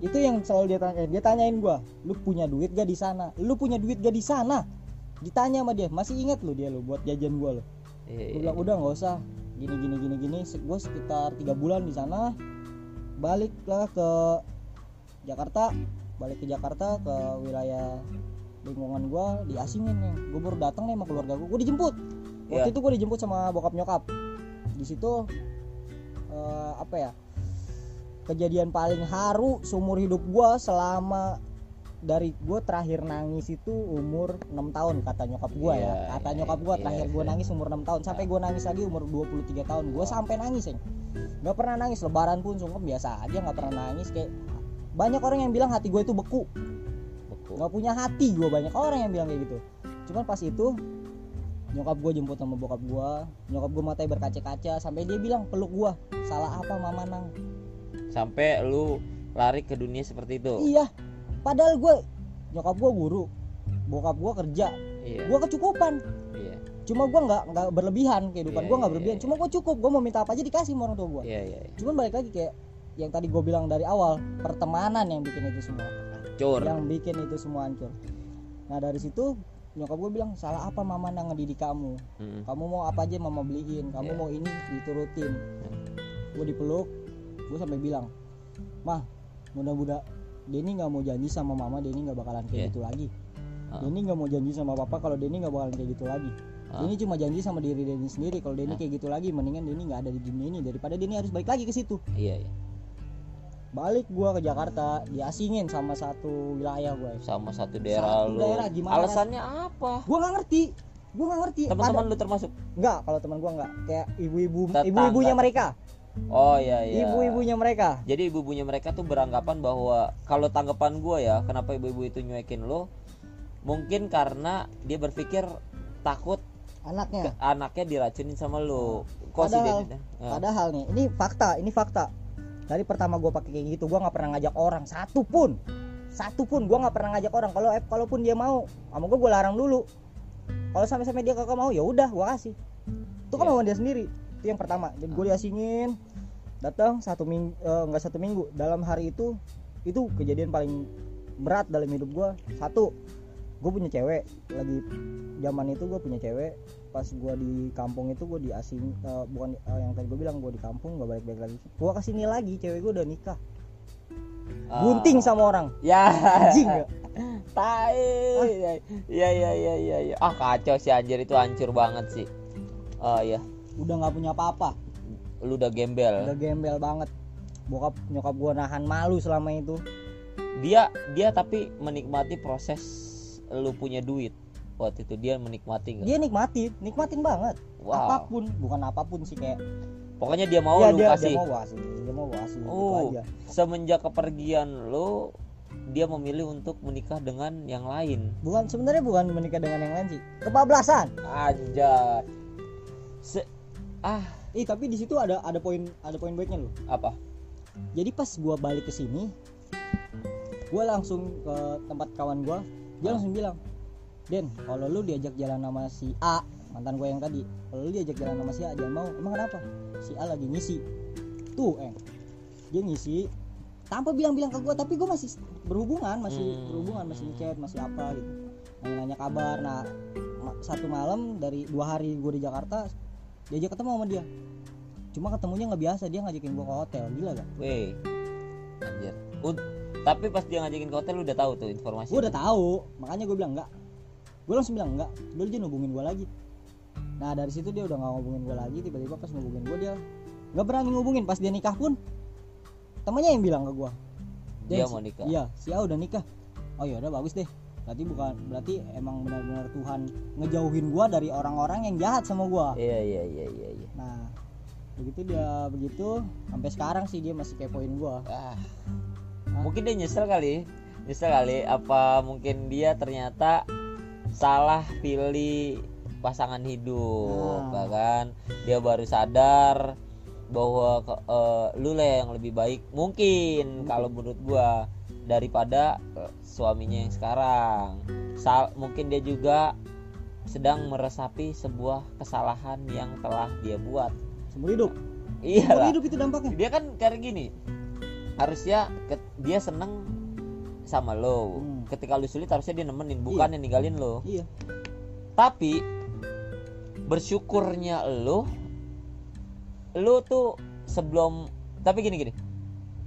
Itu yang selalu dia tanyain. Dia tanyain gue lu punya duit gak di sana? Lu punya duit gak di sana? Ditanya sama dia masih ingat lu dia lu buat jajan gue lo iya, gue iya. bilang udah nggak usah. Gini gini gini gini. Gue sekitar tiga bulan di sana. Baliklah ke Jakarta. Balik ke Jakarta ke wilayah lingkungan gue diasingin nih. Gue baru datang nih sama keluarga gue gue dijemput. Waktu Iya. itu gue dijemput sama bokap nyokap. Di situ eh, apa ya kejadian paling haru seumur hidup gue selama dari gue terakhir nangis itu umur 6 tahun kata nyokap gue Iya, ya kata iya, nyokap gue iya, terakhir gue iya. nangis umur 6 tahun sampai gue nangis lagi umur 23 tahun. Gue sampai nangis ya nggak pernah nangis lebaran pun sungkem biasa aja nggak pernah nangis kayak banyak orang yang bilang hati gue itu beku. Beku. nggak punya hati gue banyak orang yang bilang kayak gitu. Cuman pas itu nyokap gue jemput sama bokap gue nyokap gue matanya berkaca-kaca sampai dia bilang peluk gue salah apa mama nang? Sampai lu lari ke dunia seperti itu? Iya. Padahal gue nyokap gue guru. Bokap gue kerja. Iya. Gue kecukupan. Iya. Cuma gue nggak nggak berlebihan kehidupan Iya, gue nggak iya, berlebihan. iya. cuma gue cukup. Gue mau minta apa aja dikasih sama orang tua gue iya iya iya. cuman balik lagi kayak yang tadi gue bilang dari awal pertemanan yang bikin itu semua. Cur yang bikin itu semua hancur. Nah dari situ nyokap gue bilang salah apa mama nang ngedidik kamu Mm. kamu mau apa aja mama beliin kamu Iya. mau ini diturutin gue dipeluk gue sampai bilang mah mudah-mudah Denny nggak mau janji sama mama Denny nggak bakalan kayak Iya. gitu lagi Ah. Denny nggak mau janji sama papa kalau Denny nggak bakalan kayak gitu lagi Ah. Denny cuma janji sama diri Denny sendiri kalau Denny Ah. kayak gitu lagi mendingan Denny nggak ada di dunia ini daripada Denny harus balik lagi ke situ iya iya balik gua ke Jakarta diasingin sama satu wilayah gue sama satu daerah Satu lu. daerah, gimana? alasannya apa? Gua nggak ngerti. Gua nggak ngerti. Teman-teman lu termasuk? Nggak kalau teman gua nggak. Kayak ibu-ibu ibu-ibunya mereka. Oh iya iya. Ibu-ibunya mereka. Jadi ibu-ibunya mereka tuh beranggapan bahwa kalau tanggapan gua ya kenapa ibu-ibu itu nyuekin lo mungkin karena dia berpikir takut anaknya. anaknya diracunin sama lo kok sih Padahal- dia- padahal nih ini fakta ini fakta dari pertama gua pakai kayak gitu gua nggak pernah ngajak orang. Satu pun satu pun gua nggak pernah ngajak orang. Kalau eh, kalaupun dia mau sama gua gua larang dulu. Kalau sampai-sampai dia kagak mau ya udah gua kasih. Itu kan mau dia sendiri. Itu yang pertama. Jadi gue diasingin. Datang satu minggu nggak satu minggu. Dalam hari itu itu kejadian paling berat dalam hidup gua. Satu gue punya cewek. Lagi zaman itu gue punya cewek pas gua di kampung itu gue diasing eh, bukan eh, yang tadi gue bilang gue di kampung gak balik-balik lagi. Gue ke sini lagi cewek gue udah nikah. Ah. gunting sama orang. Ya. Anjing gak? <laughs> Tai. Ya ya ya ya ya ah kacau sih anjir itu hancur banget sih. Oh iya. Udah nggak punya apa-apa. Lu udah gembel. Udah gembel banget. Bokap nyokap gue nahan malu selama itu. Dia dia tapi menikmati proses lu punya duit waktu itu dia menikmati nggak? Dia nikmatin nikmatin banget. Wow. Apa pun bukan apa pun sih kayak pokoknya dia mau ya, lu dia, kasih. dia mau kasih dia mau kasih gitu Oh. aja. semenjak kepergian lu dia memilih untuk menikah dengan yang lain. Bukan sebenarnya bukan menikah dengan yang lain sih. Kebablasan. Aja Se ah. Ih tapi di situ ada ada poin ada poin baiknya loh. apa? Jadi pas gua balik ke sini, gua langsung ke tempat kawan gua, dia Ah. langsung bilang, Den, kalau lu diajak jalan sama si A, mantan gua yang tadi, kalau lu diajak jalan sama si A, jangan mau. Emang kenapa? Si A lagi ngisi. Tuh, eh, dia ngisi tanpa bilang-bilang ke gua, tapi gua masih berhubungan, masih Hmm. berhubungan, masih chat, masih apa gitu. Nanya-nanya kabar. Nah, satu malam dari dua hari gua di Jakarta, diajak ketemu sama dia cuma ketemunya nggak biasa dia ngajakin gua ke hotel gila gak weh anjir Ud- tapi pas dia ngajakin ke hotel lu udah tahu tuh informasi gua udah tahu makanya gue bilang enggak gue langsung bilang enggak dulu dia hubungin gua lagi. Nah dari situ dia udah nggak ngubungin gua lagi tiba-tiba pas ngubungin gua dia nggak berani ngubungin. Pas dia nikah pun temannya yang bilang ke gua. Dia mau nikah? iya si A udah nikah. Oh ya udah bagus deh. Berarti bukan berarti emang benar-benar Tuhan ngejauhin gua dari orang-orang yang jahat sama gua. Iya iya iya iya iya. Nah begitu dia begitu sampai sekarang sih dia masih kepoin gua. Ah. Mungkin dia nyesel kali nyesel kali apa mungkin dia ternyata salah pilih pasangan hidup Nah. ya kan? Dia baru sadar bahwa eh, lu lah yang lebih baik mungkin kalau menurut gua daripada eh, suaminya yang sekarang. Sal- mungkin dia juga sedang meresapi sebuah kesalahan yang telah dia buat. Seumur hidup? Seumur iyalah hidup itu dampaknya? Dia kan kayak gini harusnya dia seneng sama lo. Hmm. Ketika lu sulit harusnya dia nemenin bukan yang ninggalin lo iya. Tapi bersyukurnya lo lu tuh sebelum tapi gini gini.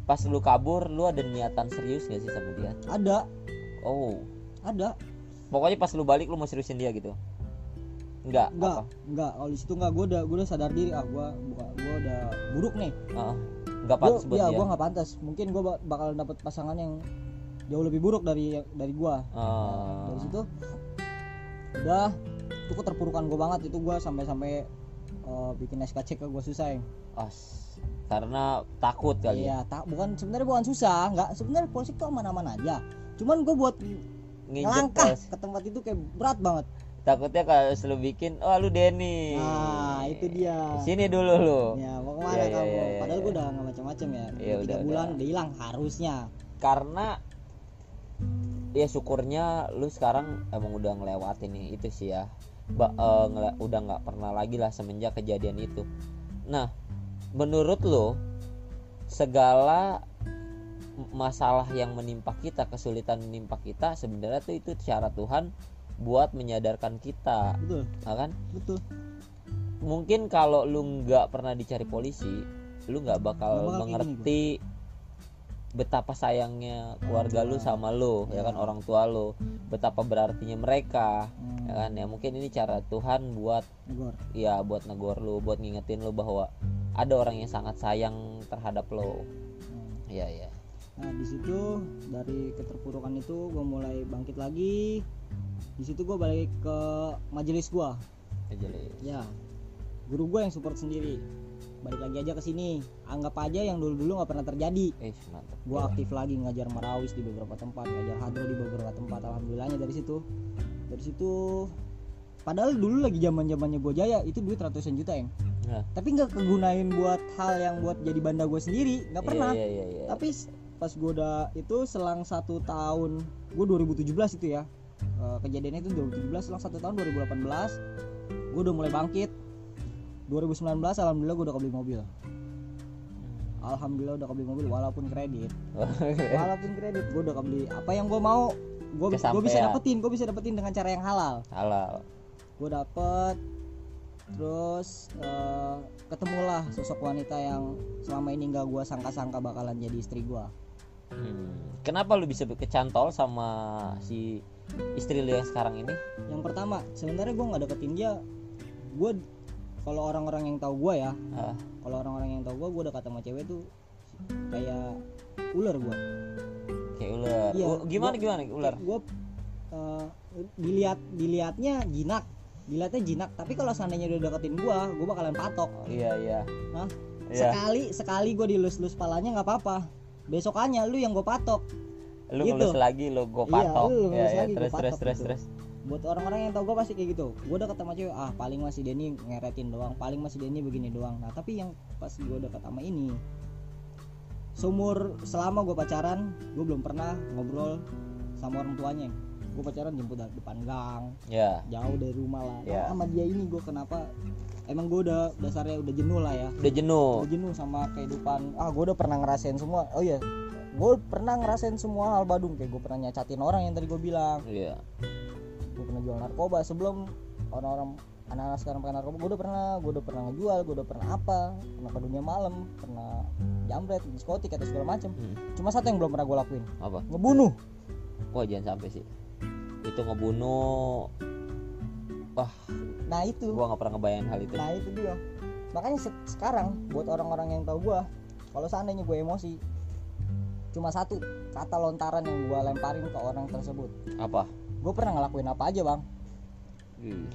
Pas lu kabur lu ada niatan serius gak sih sama dia? Ada. Oh. Ada. Pokoknya pas lu balik lu mau seriusin dia gitu? Enggak enggak apa? enggak kalau di situ enggak gua udah gua udah sadar diri ah gua buka- gua udah buruk nih. Ah, enggak gua, pantas buat ya dia. gua nggak pantas. Mungkin gua bak- bakal dapet pasangan yang jauh lebih buruk dari dari gua. Ah, dari situ udah itu keterpurukan gua banget. Itu gua sampai-sampai eh, bikin SKC ke gua susah yang. As karena takut kali ya? Iya tak bukan sebenarnya bukan susah nggak sebenarnya polisi tuh aman-aman aja. Cuman gua buat nginjek ngelangkah pos. ke tempat itu kayak berat banget. Takutnya kalau lu bikin oh lu Denny. Nah itu dia. Sini dulu lu. Ya mau ke mana Iya, iya, kamu iya, iya, padahal gua iya. udah nggak macam-macam ya. Iya, Udah tiga udah, bulan udah hilang harusnya. Karena ya syukurnya lu sekarang emang udah ngelewatin nih itu sih ya. Ba, ngele- udah nggak pernah lagi lah semenjak kejadian itu. Nah menurut lo segala masalah yang menimpa kita kesulitan menimpa kita sebenarnya tuh itu cara Tuhan buat menyadarkan kita betul. ya kan? Betul. Mungkin kalau lu nggak pernah dicari polisi lu nggak bakal bakal mengerti betapa sayangnya keluarga lu sama lu ya kan orang tua lu betapa berartinya mereka hmm, ya kan ya mungkin ini cara Tuhan buat Igor. ya buat negor lu buat ngingetin lu bahwa ada orang yang sangat sayang terhadap lo Hmm. ya ya Nah di situ dari keterpurukan itu gue mulai bangkit lagi. Di situ gue balik ke majelis gue. jadi Ya, guru gue yang support sendiri. Balik lagi aja ke sini. Anggap aja yang dulu-dulu nggak pernah terjadi. eh Gue aktif lagi ngajar marawis di beberapa tempat, ngajar hadro di beberapa tempat. Alhamdulillahnya dari situ. Dari situ, padahal dulu lagi zaman zamannya gue jaya itu duit ratusan juta yang. Nah. Tapi nggak kegunain buat hal yang buat jadi banda gue sendiri, nggak pernah iya iya iya tapi s- pas gue udah itu selang satu tahun gue 2017 itu ya Eh, kejadiannya itu 2017 selang satu tahun 2018 gue udah mulai bangkit 2019 alhamdulillah gue udah kebeli mobil. Alhamdulillah udah kebeli mobil walaupun kredit. Walaupun kredit gue udah kebeli. Apa yang gue mau gue bisa Kesampean. dapetin gue bisa dapetin dengan cara yang halal. Halal. Gue dapet terus eh, ketemulah sosok wanita yang selama ini nggak gue sangka-sangka bakalan jadi istri gue Hmm, kenapa lu bisa kecantol sama si istri lu yang sekarang ini? Yang pertama sebenarnya gue nggak deketin dia. Gue kalau orang-orang yang tahu gue ya Ah, kalau orang-orang yang tahu gue gue dekat sama cewek tuh kayak ular gue kayak ular. Iya, U- gimana gua- gimana? Ular? gue dilihat dilihatnya jinak. Dilihatnya jinak tapi kalau seandainya udah deketin gue gue bakalan patok. Oh, iya iya. Hah? Iya. sekali sekali gue dilus-lus palanya nggak apa-apa. Besokannya lu yang gue patok. Lu Gitu. ngelus lagi lu gue Iya, patok. lu ya, ya, lagi, terus terus patok terus gitu. terus buat orang-orang yang tau gue pasti kayak gitu. Gue deket sama cewek ah paling masih Denny ngeretin doang paling masih Denny begini doang. Nah tapi yang pas gue deket sama ini seumur selama gue pacaran gue belum pernah ngobrol sama orang tuanya. Gue pacaran jemput depan gang ya. jauh dari rumah lah. Nah, Ya. sama dia ini gue kenapa emang gue udah dasarnya udah jenuh lah ya. Udah jenuh. Udah jenuh sama kehidupan. Ah gue udah pernah ngerasain semua oh iya gue pernah ngerasain semua hal badung. Kayak gue pernah nyacatin orang yang tadi gue bilang. Iya gue pernah jual narkoba sebelum orang-orang anak-anak sekarang pakai narkoba. Gue udah pernah gue udah pernah ngejual gue udah pernah apa pernah ke dunia malam pernah jambret diskotik atau segala macem. Hmm. cuma satu yang belum pernah gue lakuin. Apa? Ngebunuh. Wah jangan sampai sih? Itu ngebunuh. Wah. Nah itu. Gua nggak pernah ngebayangin hal itu. Nah itu dia. Makanya se- sekarang buat orang-orang yang tahu gue kalau seandainya gue emosi cuma satu kata lontaran yang gue lemparin ke orang tersebut. Apa gue pernah ngelakuin apa aja bang Ih.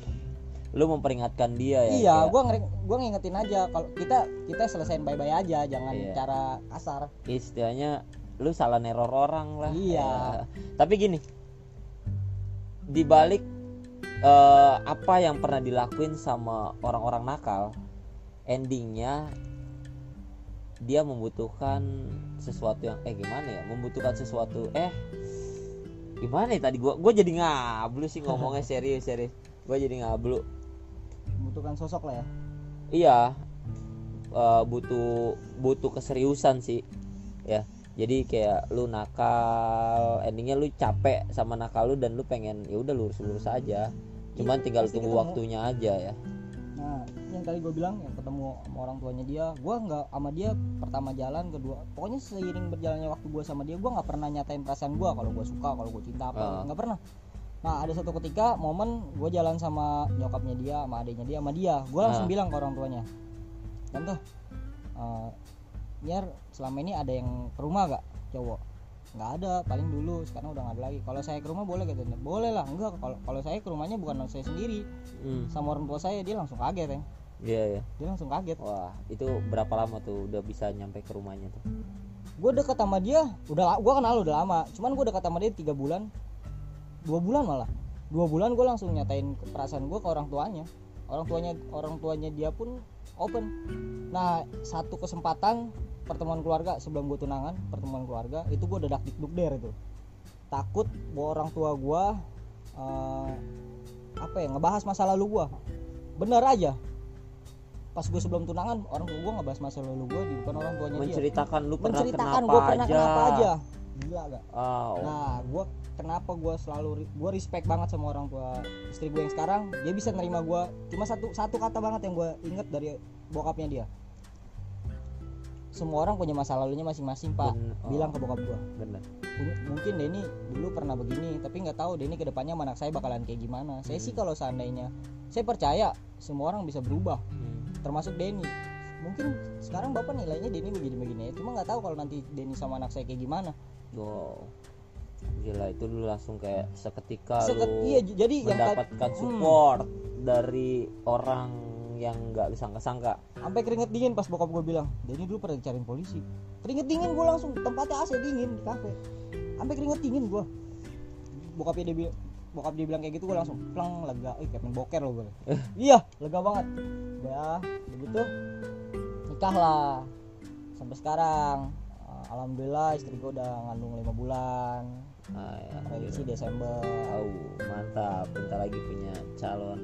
lu memperingatkan dia ya iya gue gue ngingetin aja kalau kita kita selesain bye bye aja jangan Iya. cara kasar istilahnya lu salah neror orang lah Iya. Ya. <laughs> tapi gini dibalik eh, apa yang pernah dilakuin sama orang-orang nakal endingnya dia membutuhkan sesuatu yang eh gimana ya membutuhkan sesuatu eh gimana ya tadi gua gua jadi ngablu sih ngomongnya <laughs> serius serius gua jadi ngablu membutuhkan sosok lah ya Iya, eh, butuh butuh keseriusan sih, ya. Jadi kayak lu nakal, endingnya lu capek sama nakal lu dan lu pengen ya udah lurus-lurus aja. Cuman Iya, tinggal tunggu ketemu. waktunya aja ya. nah yang tadi gue bilang yang ketemu sama orang tuanya dia gue nggak sama dia pertama jalan kedua pokoknya seiring berjalannya waktu gue sama dia gue nggak pernah nyatain perasaan gue kalau gue suka kalau gue cinta apa Ah. nggak pernah. Nah ada satu ketika momen gue jalan sama nyokapnya dia sama adiknya dia sama dia gue langsung Ah. bilang ke orang tuanya tante eh, biar selama ini ada yang ke rumah gak cowok? Nggak ada paling dulu sekarang udah nggak ada lagi. Kalau saya ke rumah boleh gitu boleh lah enggak kalau kalau saya ke rumahnya bukan saya sendiri. Hmm, sama orang tua saya dia langsung kaget ya iya ya. dia langsung kaget. Wah, itu berapa lama tuh udah bisa nyampe ke rumahnya tuh? gue deket sama dia udah gue kenal udah lama. Cuman gue deket sama dia tiga bulan. Dua bulan malah. Dua bulan gue langsung nyatain perasaan gue ke orang tuanya. Orang tuanya orang tuanya dia pun open. Nah satu kesempatan pertemuan keluarga sebelum gue tunangan pertemuan keluarga itu gue udah dak dikduk der itu. Takut bahwa orang tua gue eh, apa ya ngebahas masa lalu gue bener aja pas gue sebelum tunangan orang tua gue ngebahas masa lalu gue di depan orang tuanya dia. Menceritakan lu pernah menceritakan kenapa gue pernah aja. kenapa aja. Gila gak Oh, nah gue kenapa gue selalu gue respect banget sama orang tua istri gue yang sekarang. Dia bisa nerima gue cuma satu satu kata banget yang gue inget dari bokapnya dia. Semua orang punya masa lalunya masing-masing pak. Oh. bilang ke bokap gue bener. mungkin Denny dulu pernah begini tapi nggak tahu Denny ke depannya anak saya bakalan kayak gimana. Saya sih kalau seandainya saya percaya semua orang bisa berubah Hmm. termasuk Denny mungkin sekarang bapak nilainya Denny begini-begini ya cuma nggak tahu kalau nanti Denny sama anak saya kayak gimana Wow. Gila itu lu langsung kayak seketika Seket- lu iya jadi yang mendapatkan Hmm. support dari orang yang nggak lu sangka-sangka. sampai keringet dingin pas bokap gue bilang Denny dulu pernah dicariin polisi keringet dingin gue langsung tempatnya AC dingin di kafe sampai keringet dingin gue bokapnya dia bilang bokap dia bilang kayak gitu gue langsung plang lega eh kayak main boker loh gue iya lega banget udah begitu nikah lah sampai sekarang Eh, alhamdulillah istri gue udah ngandung lima bulan Ah, ya, prediksi. Desember Tahu, mantap. Bentar lagi punya calon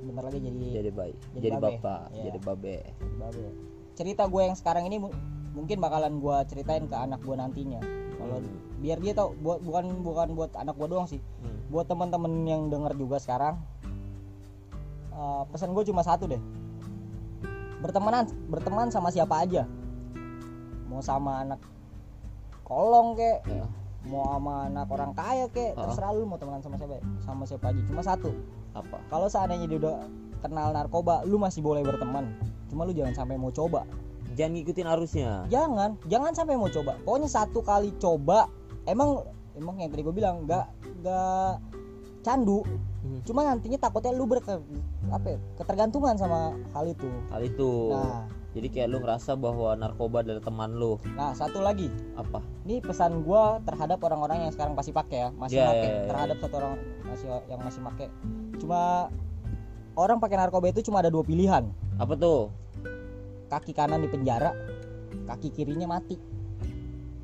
bentar lagi jadi jadi bayi, Jadi jadi, babe. bapak, Iya. jadi babe. babe. cerita gue yang sekarang ini mu- mungkin bakalan gue ceritain ke anak gue nantinya kalau Hmm. biar dia tahu buat bukan bukan buat anak gue doang sih Hmm. buat teman-teman yang denger juga sekarang eh, pesan gue cuma satu deh bertemanan berteman sama siapa aja mau sama anak kolong kek Ya. mau sama anak orang kaya kek Ah. terserah lu mau temenan sama siapa sama siapa aja cuma satu Apa? kalau seandainya dia udah kenal narkoba lu masih boleh berteman cuma lu jangan sampai mau coba Jangan ngikutin arusnya. jangan jangan sampai mau coba pokoknya satu kali coba emang emang yang tadi gue bilang nggak nggak candu Hmm. cuma nantinya takutnya lu berke apa ya, ketergantungan sama hal itu Hal itu. nah Jadi kayak lu ngerasa bahwa narkoba adalah teman lu. nah satu lagi Apa? ini pesan gua terhadap orang-orang yang sekarang pasti pakai ya masih Ya, pakai ya, ya, terhadap satu orang masih yang masih pakai cuma orang pakai narkoba itu cuma ada dua pilihan Apa tuh? Kaki kanan di penjara kaki kirinya mati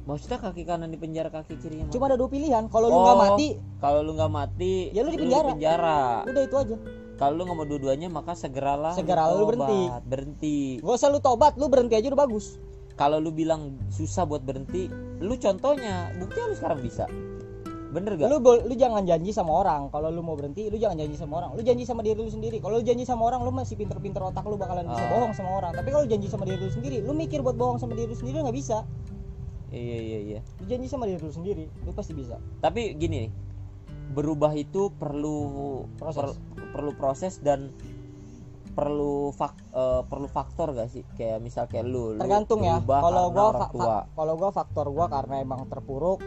Maksudnya kaki kanan di penjara, kaki kirinya cuma ada dua pilihan kalau lu Oh. nggak mati Kalau lu nggak mati, Ya lu di penjara. penjara. udah itu aja Kalau lu nggak mau dua-duanya, maka segeralah Segeralah lu berhenti. tobat. Berhenti. gak usah lu tobat lu berhenti aja udah bagus Kalau lu bilang susah buat berhenti, lu contohnya, bukti lu sekarang bisa. Bener gak? lu lu jangan janji sama orang. Kalau lu mau berhenti lu jangan janji sama orang. Lu janji sama diri lu sendiri. Kalau lu janji sama orang lu masih pinter-pinter otak lu bakalan bisa Ah. bohong sama orang. Tapi kalau lu janji sama diri lu sendiri lu mikir buat bohong sama diri lu sendiri nggak bisa. Iya iya iya. lu janji sama diri lu sendiri lu pasti bisa. Tapi gini nih, berubah itu perlu Proses. per- perlu proses dan perlu fak, eh, perlu faktor gak sih? Kayak misal kayak lu, lu tergantung ya. berubah kalau gua fa- kalau gua faktor gua karena emang terpuruk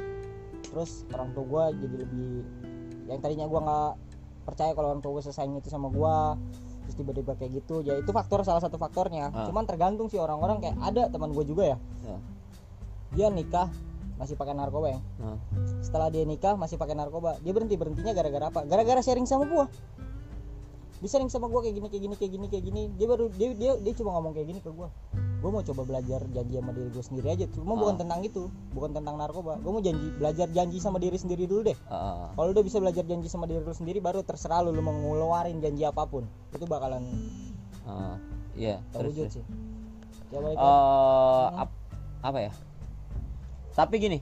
terus orang tua gua jadi lebih yang tadinya gua nggak percaya kalau orang tua gua sesayang itu sama gua terus tiba-tiba kayak gitu. Ya itu faktor salah satu faktornya. Ah. cuman tergantung sih orang-orang kayak ada teman gua juga ya. Ya. dia nikah masih pakai narkoba ya. Nah, setelah dia nikah masih pakai narkoba. Dia berhenti berhentinya gara-gara apa? Gara-gara sharing sama gua dia sharing sama gua kayak gini kayak gini kayak gini kayak gini. Dia baru dia dia dia cuma ngomong kayak gini ke gua. Gua mau coba belajar janji sama diri gua sendiri aja. Cuma bukan Ah. tentang itu bukan tentang narkoba. Gua mau janji belajar janji sama diri sendiri dulu deh. Eh, kalau udah bisa belajar janji sama diri lu sendiri baru terserah lu lu mau ngeluarin janji apa pun. Itu bakalan eh, iya terus terwujud terus. sih. Eh, lagi. ap- apa ya? Tapi gini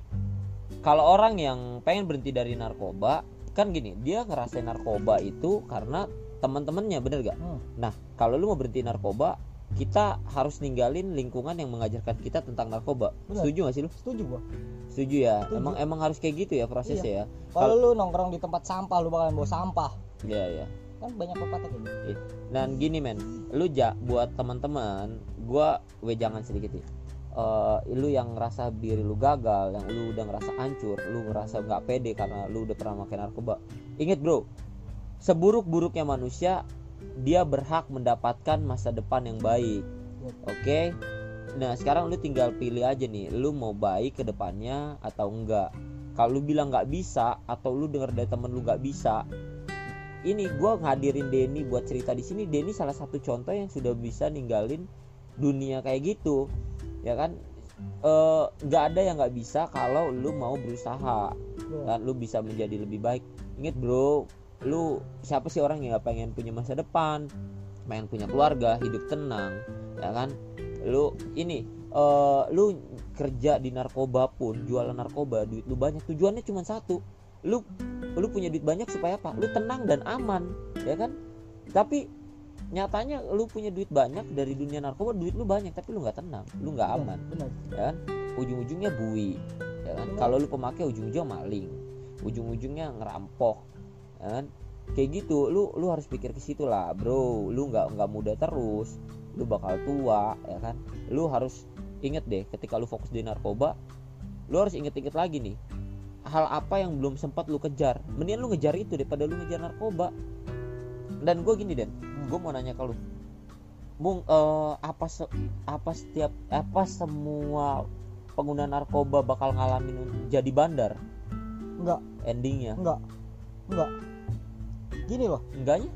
kalau orang yang pengen berhenti dari narkoba kan gini dia ngerasain narkoba itu karena teman-temannya bener gak Hmm, nah kalau lu mau berhenti narkoba kita harus ninggalin lingkungan yang mengajarkan kita tentang narkoba. Bener. setuju gak sih lu? Setuju gua. Setuju ya? Setuju. emang emang harus kayak gitu ya prosesnya ya? Kalau lu nongkrong di tempat sampah lu bakalan bawa sampah. Iya ya kan banyak pepatah kayak gitu. Dan gini men lu ja buat teman-teman gua wejangan sedikit nih. Eh, lu yang ngerasa diri lu gagal yang lu udah ngerasa hancur lu ngerasa nggak pede karena lu udah pernah makan narkoba. Inget bro seburuk-buruknya manusia dia berhak mendapatkan masa depan yang baik. Oke? Nah sekarang lu tinggal pilih aja nih lu mau baik ke depannya atau enggak. Kalau lu bilang nggak bisa atau lu denger dari temen lu nggak bisa ini gua ngadirin Denny buat cerita di sini. Denny salah satu contoh yang sudah bisa ninggalin dunia kayak gitu ya kan? Eh, nggak ada yang nggak bisa kalau lu mau berusaha. Kan lu bisa menjadi lebih baik. Inget bro lu siapa sih orang yang nggak pengen punya masa depan? Pengen punya keluarga hidup tenang ya kan? Lu ini eh lu kerja di narkoba pun jualan narkoba duit lu banyak tujuannya cuma satu. Lu lu punya duit banyak supaya apa? Lu tenang dan aman ya kan? Tapi nyatanya lu punya duit banyak dari dunia narkoba duit lu banyak tapi lu nggak tenang lu nggak aman benar. ya kan? Ujung-ujungnya bui ya kan? Kalau lu pemakai ujung-ujungnya maling ujung-ujungnya ngerampok kan? Kayak gitu lu lu harus pikir ke situ lah bro. Lu nggak nggak muda terus lu bakal tua ya kan? Lu harus inget deh ketika lu fokus di narkoba lu harus inget-inget lagi nih hal apa yang belum sempat lu kejar. Mendingan lu ngejar itu daripada lu ngejar narkoba. Dan gue gini den gue mau nanya ke lu. Bung eh, apa se- apa setiap apa semua pengguna narkoba bakal ngalamin jadi bandar? Enggak endingnya? Enggak enggak. Gini loh. Enggaknya?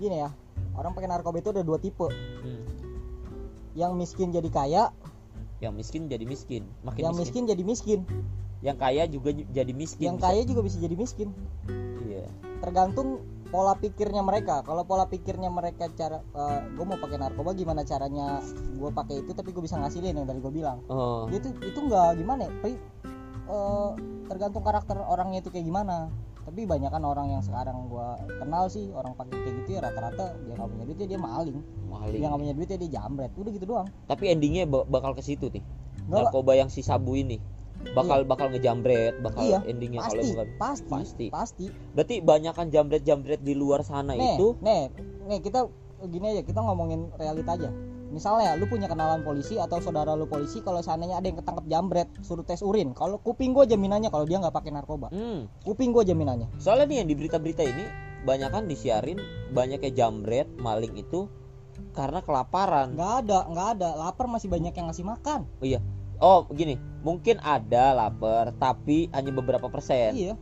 Gini ya. Orang pakai narkoba itu ada dua tipe. Hmm. yang miskin jadi kaya. Yang miskin jadi miskin. Makin yang miskin. miskin jadi miskin. Yang kaya juga jadi miskin yang bisa. kaya juga bisa jadi miskin. Iya. Tergantung pola pikirnya mereka. Kalau pola pikirnya mereka cara gue mau pakai narkoba gimana caranya gue pakai itu tapi gue bisa ngasilin yang tadi gue bilang. Oh. Itu itu nggak gimana ya? Tapi eh, tergantung karakter orangnya itu kayak gimana tapi banyak kan orang yang sekarang gua kenal sih orang pakai kayak gitu ya rata-rata dia nggak punya duitnya dia maling. Maling. Dia nggak punya duitnya dia jambret. Udah gitu doang. Tapi endingnya ba- bakal ke situ nih. Nggak narkoba yang si sabu ini. Bakal bakal ngejambret bakal Iya, endingnya kalau pasti, bukan pasti Pasti. pasti. Berarti banyakan jambret-jambret di luar sana nih itu nih nih kita gini aja kita ngomongin realita aja misalnya lu punya kenalan polisi atau saudara lu polisi kalau seandainya ada yang ketangkep jambret suruh tes urin. Kalau kuping gua jaminannya kalau dia nggak pakai narkoba. Hmm, kuping gua jaminannya. Soalnya nih yang di berita-berita ini banyak kan disiarin banyaknya jambret maling itu karena kelaparan. Nggak ada nggak ada. Lapar masih banyak yang ngasih makan. Oh gini. Mungkin ada lapar tapi hanya beberapa persen. Iya.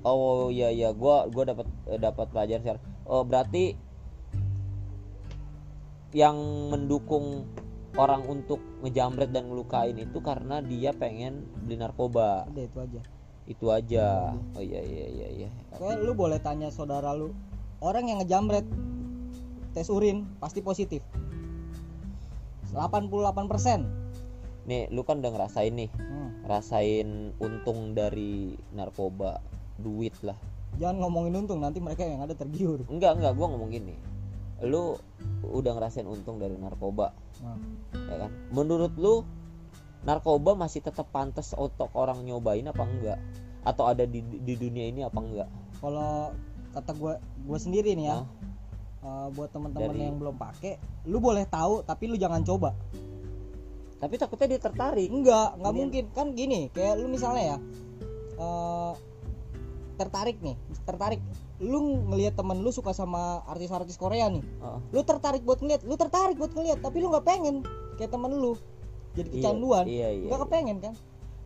Oh iya iya. Gua gua dapat eh, dapat pelajaran sekarang. Oh berarti yang mendukung orang untuk ngejambret dan ngelukain itu karena dia pengen beli narkoba. Udah itu aja. Itu aja. Oh iya iya iya iya. Kayak lu boleh tanya saudara lu orang yang ngejambret tes urin pasti positif. 88% nih lu kan udah ngerasain nih hmm. rasain untung dari narkoba duit lah. Jangan ngomongin untung nanti mereka yang ada tergiur. Enggak enggak gua ngomong gini lu udah ngerasain untung dari narkoba. Nah, ya kan? Menurut lu narkoba masih tetap pantas untuk orang nyobain apa enggak? Atau ada di di dunia ini apa enggak? Kalau kata gua gua sendiri nih ya Hah? eh, buat teman-teman Dari- yang belum pakai lu boleh tahu tapi lu jangan coba. Tapi takutnya dia tertarik. Enggak nggak mungkin. Kan gini kayak lu misalnya ya eh, tertarik nih tertarik lu ngelihat temen lu suka sama artis-artis Korea nih Heeh. lu tertarik buat ngeliat lu tertarik buat ngeliat tapi lu nggak pengen kayak temen lu jadi Iya, kecanduan. iya iya. Nggak kepengen kan?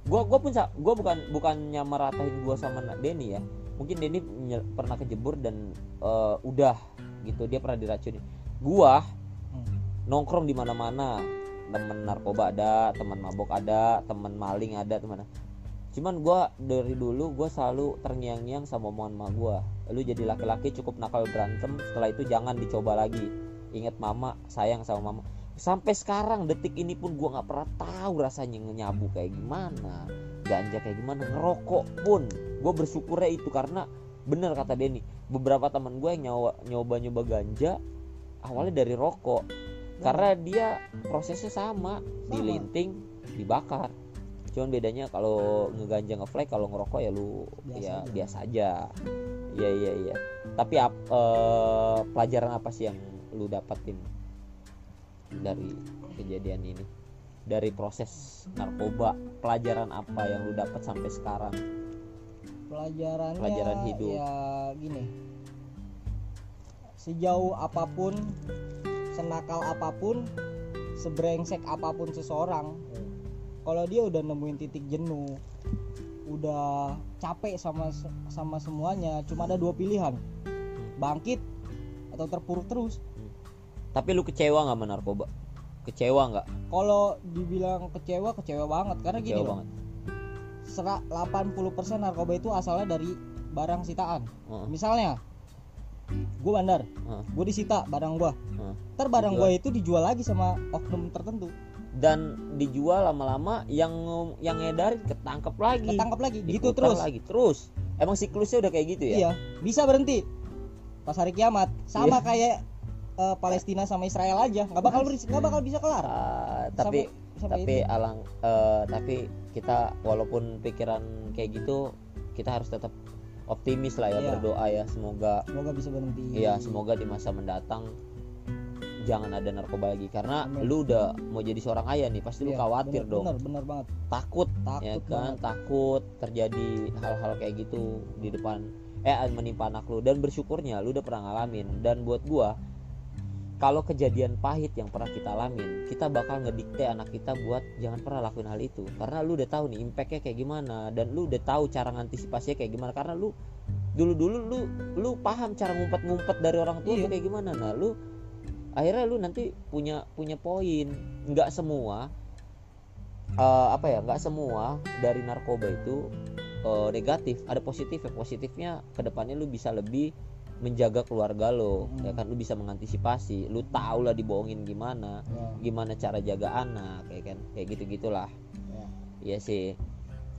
Gua gua pun gua bukan bukannya meratain gua sama Denny ya. Mungkin Denny pernah kejebur dan eh, udah gitu dia pernah diracuni gua Hmm. nongkrong di mana-mana. Temen narkoba ada teman mabok ada teman maling ada teman cuman gua dari dulu gua selalu terngiang-ngiang sama omongan emak gua. Lu jadi laki-laki cukup nakal berantem setelah itu jangan dicoba lagi. Ingat mama sayang sama mama. Sampai sekarang detik ini pun gua nggak pernah tahu rasanya nyabu kayak gimana ganja kayak gimana ngerokok pun. Gue bersyukurnya itu karena bener kata Denny beberapa teman gue yang nyoba nyoba nyoba ganja awalnya dari rokok. Karena dia prosesnya sama, dilinting dibakar cuman bedanya kalau ngeganja ngefly kalau ngerokok ya lu Biasa ya aja. biasa aja. Iya iya iya. Tapi ap- eh, pelajaran apa sih yang lu dapatin dari kejadian ini? Dari proses narkoba pelajaran apa yang lu dapat sampai sekarang? Pelajarannya Pelajaran hidup. ya gini. Sejauh apa pun senakal apa pun sebrengsek apa pun seseorang kalau dia udah nemuin titik jenuh udah capek sama sama semuanya cuma ada dua pilihan. Bangkit atau terpuruk terus. Tapi lu kecewa nggak sama narkoba? Kecewa nggak? Kalau dibilang kecewa kecewa banget. Karena gini kecewa loh. banget. Serak 80% narkoba itu asalnya dari barang sitaan. Heeh, misalnya gue bandar. Heeh, gue disita barang gue heeh. ntar barang gue itu dijual lagi sama oknum tertentu dan dijual lama-lama yang yang ngedarin ketangkep lagi. Ketangkap lagi gitu terus. lagi terus. Emang siklusnya udah kayak gitu ya? Iya bisa berhenti. Pas hari kiamat. Sama kayak eh, Palestina sama Israel aja. Nggak bakal beris- nggak bakal bisa kelar. Ah, tapi Sampai- sampai tapi itu. alang eh, tapi kita walaupun pikiran kayak gitu kita harus tetap optimis lah ya Iya. berdoa ya. Semoga semoga bisa berhenti. Iya, semoga di masa mendatang jangan ada narkoba lagi. Karena Amin. lu udah mau jadi seorang ayah nih pasti lu Iya, khawatir bener, dong. bener bener banget. Takut takut ya kan? banget. Takut terjadi hal-hal kayak gitu di depan eh menimpa anak lu. Dan bersyukurnya lu udah pernah ngalamin. Dan buat gua kalau kejadian pahit yang pernah kita alamin kita bakal ngedikte anak kita buat jangan pernah lakuin hal itu. Karena lu udah tahu nih impactnya kayak gimana. Dan lu udah tahu cara ngantisipasinya kayak gimana. Karena lu dulu dulu lu lu paham cara ngumpet-ngumpet dari orang tua Iya. tuh kayak gimana. Nah lu akhirnya lu nanti punya punya poin. Nggak semua eh, apa ya nggak semua dari narkoba itu eh, negatif. Ada positif ya positifnya ke depannya lu bisa lebih menjaga keluarga lo Hmm. ya kan? Lu bisa mengantisipasi. Lu tahu lah dibohongin gimana Ya, gimana cara jaga anak kayak kan? Kayak gitu gitulah ya. Iya sih.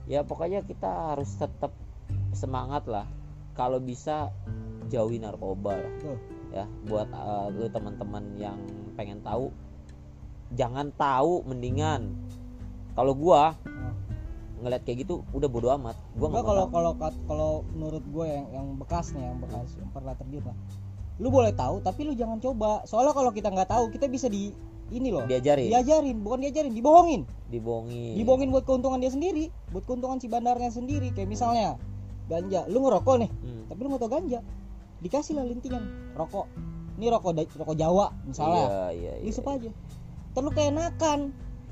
Ya pokoknya kita harus tetap semangat lah. Kalau bisa jauhi narkoba lah. Betul. Ya buat eh, lu teman-teman yang pengen tahu jangan tahu mendingan. Kalau gua ngeliat kayak gitu udah bodo amat. Gua nggak kalau kalau kalau menurut gue yang yang bekas nih yang bekas yang pernah terjun lah. Lu boleh tahu tapi lu jangan coba. Soalnya kalau kita nggak tahu kita bisa di ini loh diajarin. diajarin bukan diajarin dibohongin. Dibohongin. Dibohongin buat keuntungan dia sendiri buat keuntungan si bandarnya sendiri. Kayak misalnya ganja. Lu ngerokok nih Hmm. tapi lu nggak tau ganja dikasih lah lintingan. Rokok. Ini rokok rokok Jawa misalnya. Iya iya iya. Aja. Terus lu keenakan.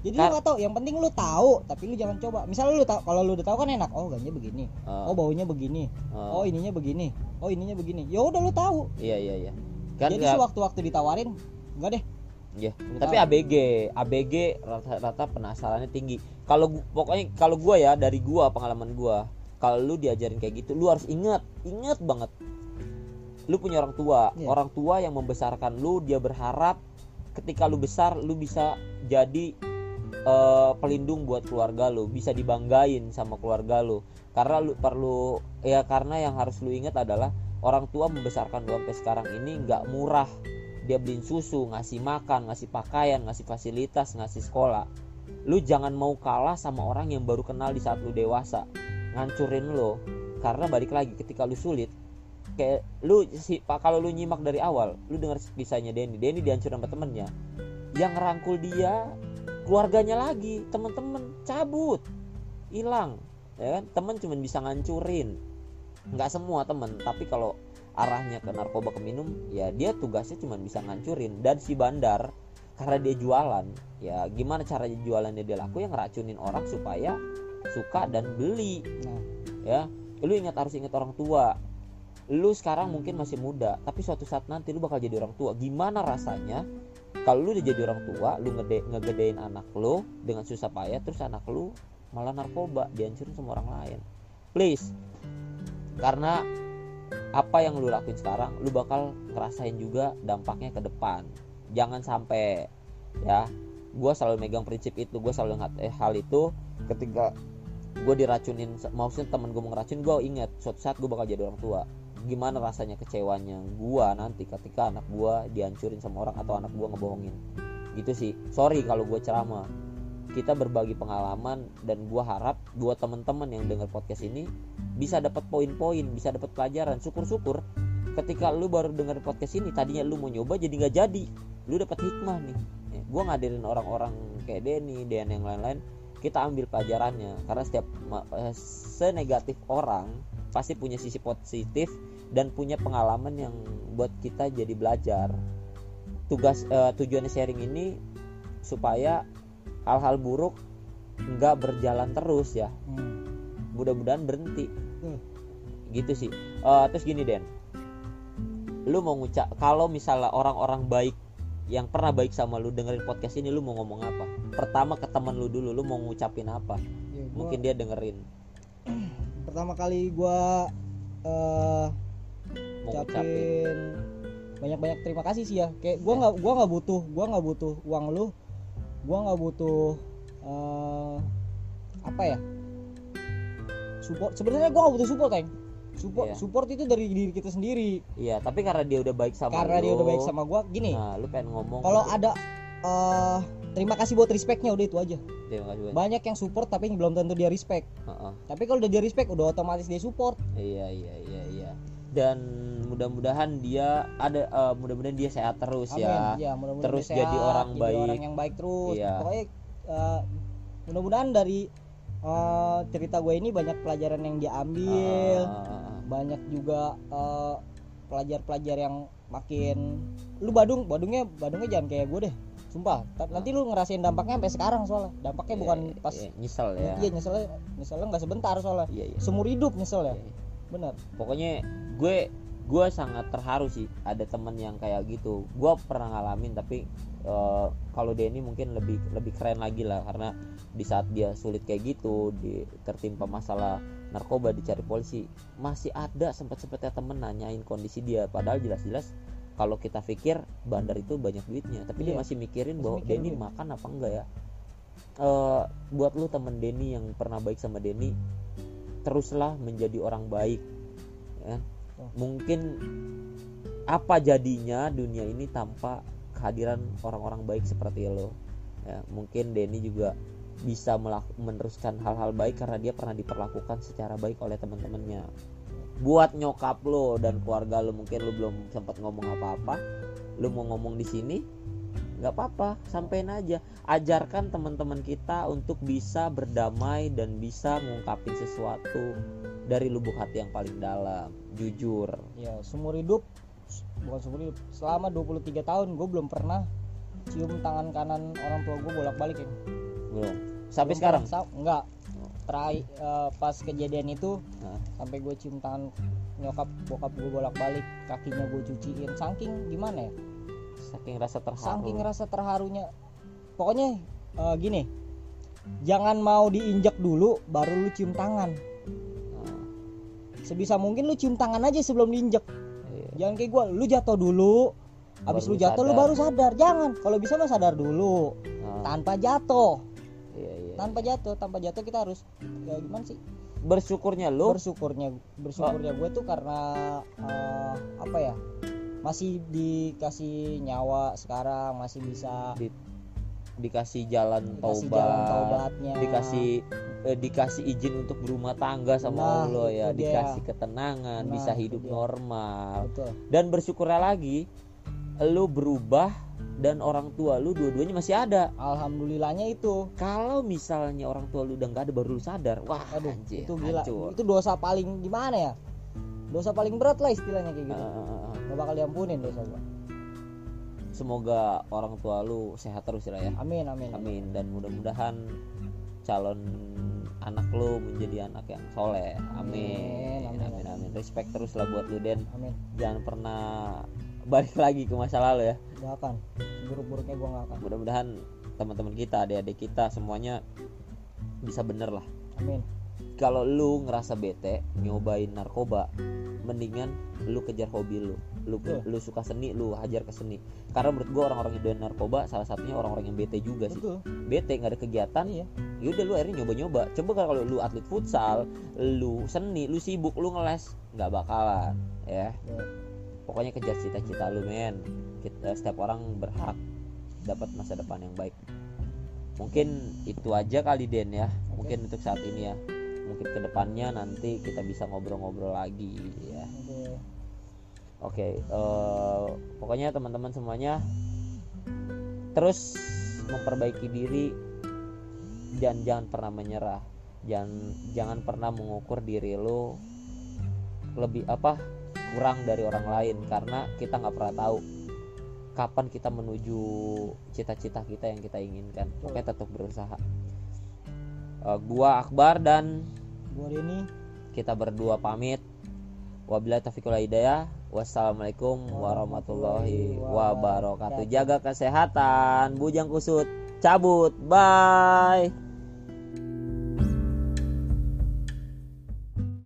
Jadi lu Kan- nggak tahu. Yang penting lu tahu tapi lu jangan coba. Misalnya lu tahu kalau lu udah tahu kan enak. Oh ganja begini. Eh, oh baunya begini. Eh, oh ininya begini. Oh ininya begini. Ya udah lu tahu. Iya iya iya. Kan jadi nggak- sewaktu-waktu ditawarin enggak deh. Iya, tapi tahu. ABG, ABG rata-rata penasarannya tinggi. Kalau pokoknya kalau gua ya dari gua pengalaman gua, kalau lu diajarin kayak gitu, lu harus ingat, ingat banget. Lu punya orang tua, Iya. orang tua yang membesarkan lu, dia berharap ketika lu besar lu bisa jadi eh, pelindung buat keluarga lu, bisa dibanggain sama keluarga lu. Karena lu perlu ya karena yang harus lu ingat adalah orang tua membesarkan lu sampai sekarang ini nggak murah dia beliin susu, ngasih makan, ngasih pakaian, ngasih fasilitas, ngasih sekolah. Lu jangan mau kalah sama orang yang baru kenal di saat lu dewasa. Ngancurin lo. Karena balik lagi ketika lu sulit, kayak lu si pak kalau lu nyimak dari awal lu dengar kisahnya Denny. Denny dihancurin sama temennya. Yang ngerangkul dia keluarganya lagi temen-temen cabut hilang ya kan? Temen cuma bisa ngancurin. Nggak semua temen tapi kalau arahnya ke narkoba ke minum ya dia tugasnya cuma bisa ngancurin. Dan si bandar karena dia jualan ya gimana caranya jualannya dia laku? Yang ngeracunin orang supaya suka dan beli. Nah. ya lu ingat harus ingat orang tua lu sekarang mungkin masih muda tapi suatu saat nanti lu bakal jadi orang tua. Gimana rasanya kalau lu udah jadi orang tua lu ngede ngegedein anak lu dengan susah payah terus anak lu malah narkoba dihancurin sama orang lain? Please. Karena apa yang lu lakuin sekarang lu bakal ngerasain juga dampaknya ke depan. Jangan sampai ya gua selalu megang prinsip itu gua selalu ingat eh, hal itu ketika gue diracunin maksudnya temen gue mau ngeracun gue inget suatu saat gue bakal jadi orang tua gimana rasanya kecewanya gue nanti ketika anak gue dihancurin sama orang atau anak gue ngebohongin. Gitu sih. Sorry kalau gue ceramah. Kita berbagi pengalaman dan gue harap buat temen-temen yang dengar podcast ini bisa dapat poin-poin bisa dapat pelajaran. Syukur-syukur ketika lu baru dengar podcast ini tadinya lu mau nyoba jadi nggak jadi. Lu dapat hikmah nih. Ya, gue ngadirin orang-orang kayak Denny Dan yang lain-lain kita ambil pelajarannya. Karena setiap eh, senegatif orang pasti punya sisi positif dan punya pengalaman yang buat kita jadi belajar. Tugas eh, tujuannya sharing ini supaya hal-hal buruk nggak berjalan terus ya. Hmm. mudah-mudahan berhenti. Hmm. gitu sih. Eh, terus gini Den. Lu mau ngucap kalau misalnya orang-orang baik yang pernah baik sama lu dengerin podcast ini lu mau ngomong apa? Pertama ke teman lu dulu lu mau ngucapin apa? Ya, gua- mungkin dia dengerin. <clears throat> Pertama kali gua eh ngucapin. Ucapin banyak-banyak terima kasih sih ya. Kayak gua nggak gua nggak butuh gua nggak butuh uang lu. Gua nggak butuh eh apa ya? Support sebenarnya gua nggak butuh support Teng. Support Iya. support itu dari diri kita sendiri. Iya tapi karena dia udah baik sama karena lu, dia udah baik sama gua gini. Nah lu pengen ngomong kalau ada eh terima kasih buat respectnya udah itu aja. Terima kasih banyak. Banyak yang support tapi belum tentu dia respect. Heeh. tapi kalau udah dia respect udah otomatis dia support. Iya iya iya iya. Dan mudah-mudahan dia ada eh, mudah-mudahan dia sehat terus ya Amin. Ya, mudah-mudahan Terus dia jadi sehat, orang jadi baik. orang yang baik terus. Iya. Pokoknya eh, mudah-mudahan dari eh, cerita gue ini banyak pelajaran yang diambil, Ah, banyak juga eh, pelajar-pelajar yang makin lu Badung, Badungnya Badungnya jangan kayak gue deh. Sumpah, nanti lu ngerasain dampaknya sampai sekarang soalnya. Dampaknya bukan iya, pas iya, nyesel ya Iya, nyeselnya nyeselnya nggak sebentar soalnya. iya iya Seumur hidup nyesel ya. Iya, iya. Bener. pokoknya gue gue sangat terharu sih ada temen yang kayak gitu gue pernah ngalamin tapi eh, kalau Denny mungkin lebih lebih keren lagi lah karena di saat dia sulit kayak gitu di tertimpa masalah narkoba dicari polisi masih ada sempat sempatnya temen nanyain kondisi dia padahal jelas-jelas kalau kita pikir bandar itu banyak duitnya tapi dia Iya. masih mikirin Masih bahwa mikirin Denny duit. makan apa enggak ya Eh, buat lu temen Denny yang pernah baik sama Denny teruslah menjadi orang baik ya. Mungkin apa jadinya dunia ini tanpa kehadiran orang-orang baik seperti lo? Ya mungkin Denny juga bisa melak- meneruskan hal-hal baik karena dia pernah diperlakukan secara baik oleh teman-temannya. Buat nyokap lo dan keluarga lo mungkin lo belum sempat ngomong apa-apa. Lo mau ngomong di sini nggak apa-apa sampein aja. Ajarkan teman-teman kita untuk bisa berdamai dan bisa ngungkapin sesuatu dari lubuk hati yang paling dalam jujur. Ya, seumur hidup bukan seumur hidup. Selama 23 tahun gue belum pernah cium tangan kanan orang tua gue bolak-balik ya. belum. Sampai Belum sekarang? pernah, enggak. Terakhir eh, pas kejadian itu Nah. sampai gue cium tangan nyokap bokap gue bolak-balik kakinya gue cuciin saking gimana ya? Saking rasa terharu. Saking rasa terharunya. Pokoknya eh, gini jangan mau diinjak dulu baru lu cium tangan sebisa mungkin lu cium tangan aja sebelum diinjak iya. jangan kayak gue lu jatuh dulu. Baru lu jatuh lu baru sadar. Jangan. Kalau bisa mah sadar dulu. Nah, tanpa jatuh. Iya, iya. tanpa jatuh tanpa jatuh kita harus ya gimana sih? Bersyukurnya lo bersyukurnya bersyukurnya gue tuh karena eh, apa ya? Masih dikasih nyawa sekarang masih bisa Di- dikasih jalan Dikasih taubat, jalan taubatnya. dikasih eh, dikasih izin untuk berumah tangga sama Nah, Allah ya, dia. dikasih ketenangan, Nah, bisa hidup dia. normal. betul Dan bersyukurlah lagi lu berubah dan orang tua lu dua-duanya masih ada. alhamdulillahnya itu Kalau misalnya orang tua lu udah nggak ada baru lu sadar, wah aduh anjir, itu gila hancur. itu dosa paling gimana ya dosa paling berat lah istilahnya kayak gitu eh, eh, eh. gak bakal diampunin dosa gua Semoga orang tua lu sehat terus lah ya. amin amin Amin dan mudah-mudahan calon anak lu menjadi anak yang soleh. Amin. Amin, Amin amin, amin. Respect terus lah buat lu Den. amin Jangan pernah balik lagi ke masa lalu ya. gak akan buruk-buruknya gua gak akan Mudah-mudahan teman-teman kita, adik-adik kita semuanya bisa bener lah. amin Kalau lu ngerasa bete nyobain narkoba, mendingan lu kejar hobi lu. Lu Betul. lu suka seni, lu hajar ke seni. Karena menurut gua orang-orang yang doyan narkoba salah satunya orang-orang yang bete juga sih. betul bete nggak ada kegiatan iya yaudah lu akhirnya nyoba-nyoba coba kalau lu atlet futsal lu seni lu sibuk lu ngeles nggak bakalan ya Ya. pokoknya kejar cita-cita lu men kita setiap orang berhak dapat masa depan yang baik mungkin itu aja kali Den ya mungkin untuk saat ini ya mungkin ke depannya nanti kita bisa ngobrol-ngobrol lagi ya oke Oke, eh, pokoknya teman-teman semuanya terus memperbaiki diri dan jangan pernah menyerah. Jangan jangan pernah mengukur diri lo lebih apa kurang dari orang lain karena kita nggak pernah tahu kapan kita menuju cita-cita kita yang kita inginkan. Oke, tetap berusaha. Eh, gua Akbar dan gua Denny. Kita berdua pamit. Wabillahi taufiq hidayah. Wassalamualaikum warahmatullahi wabarakatuh. Jaga kesehatan. Bujang kusut. Cabut. Bye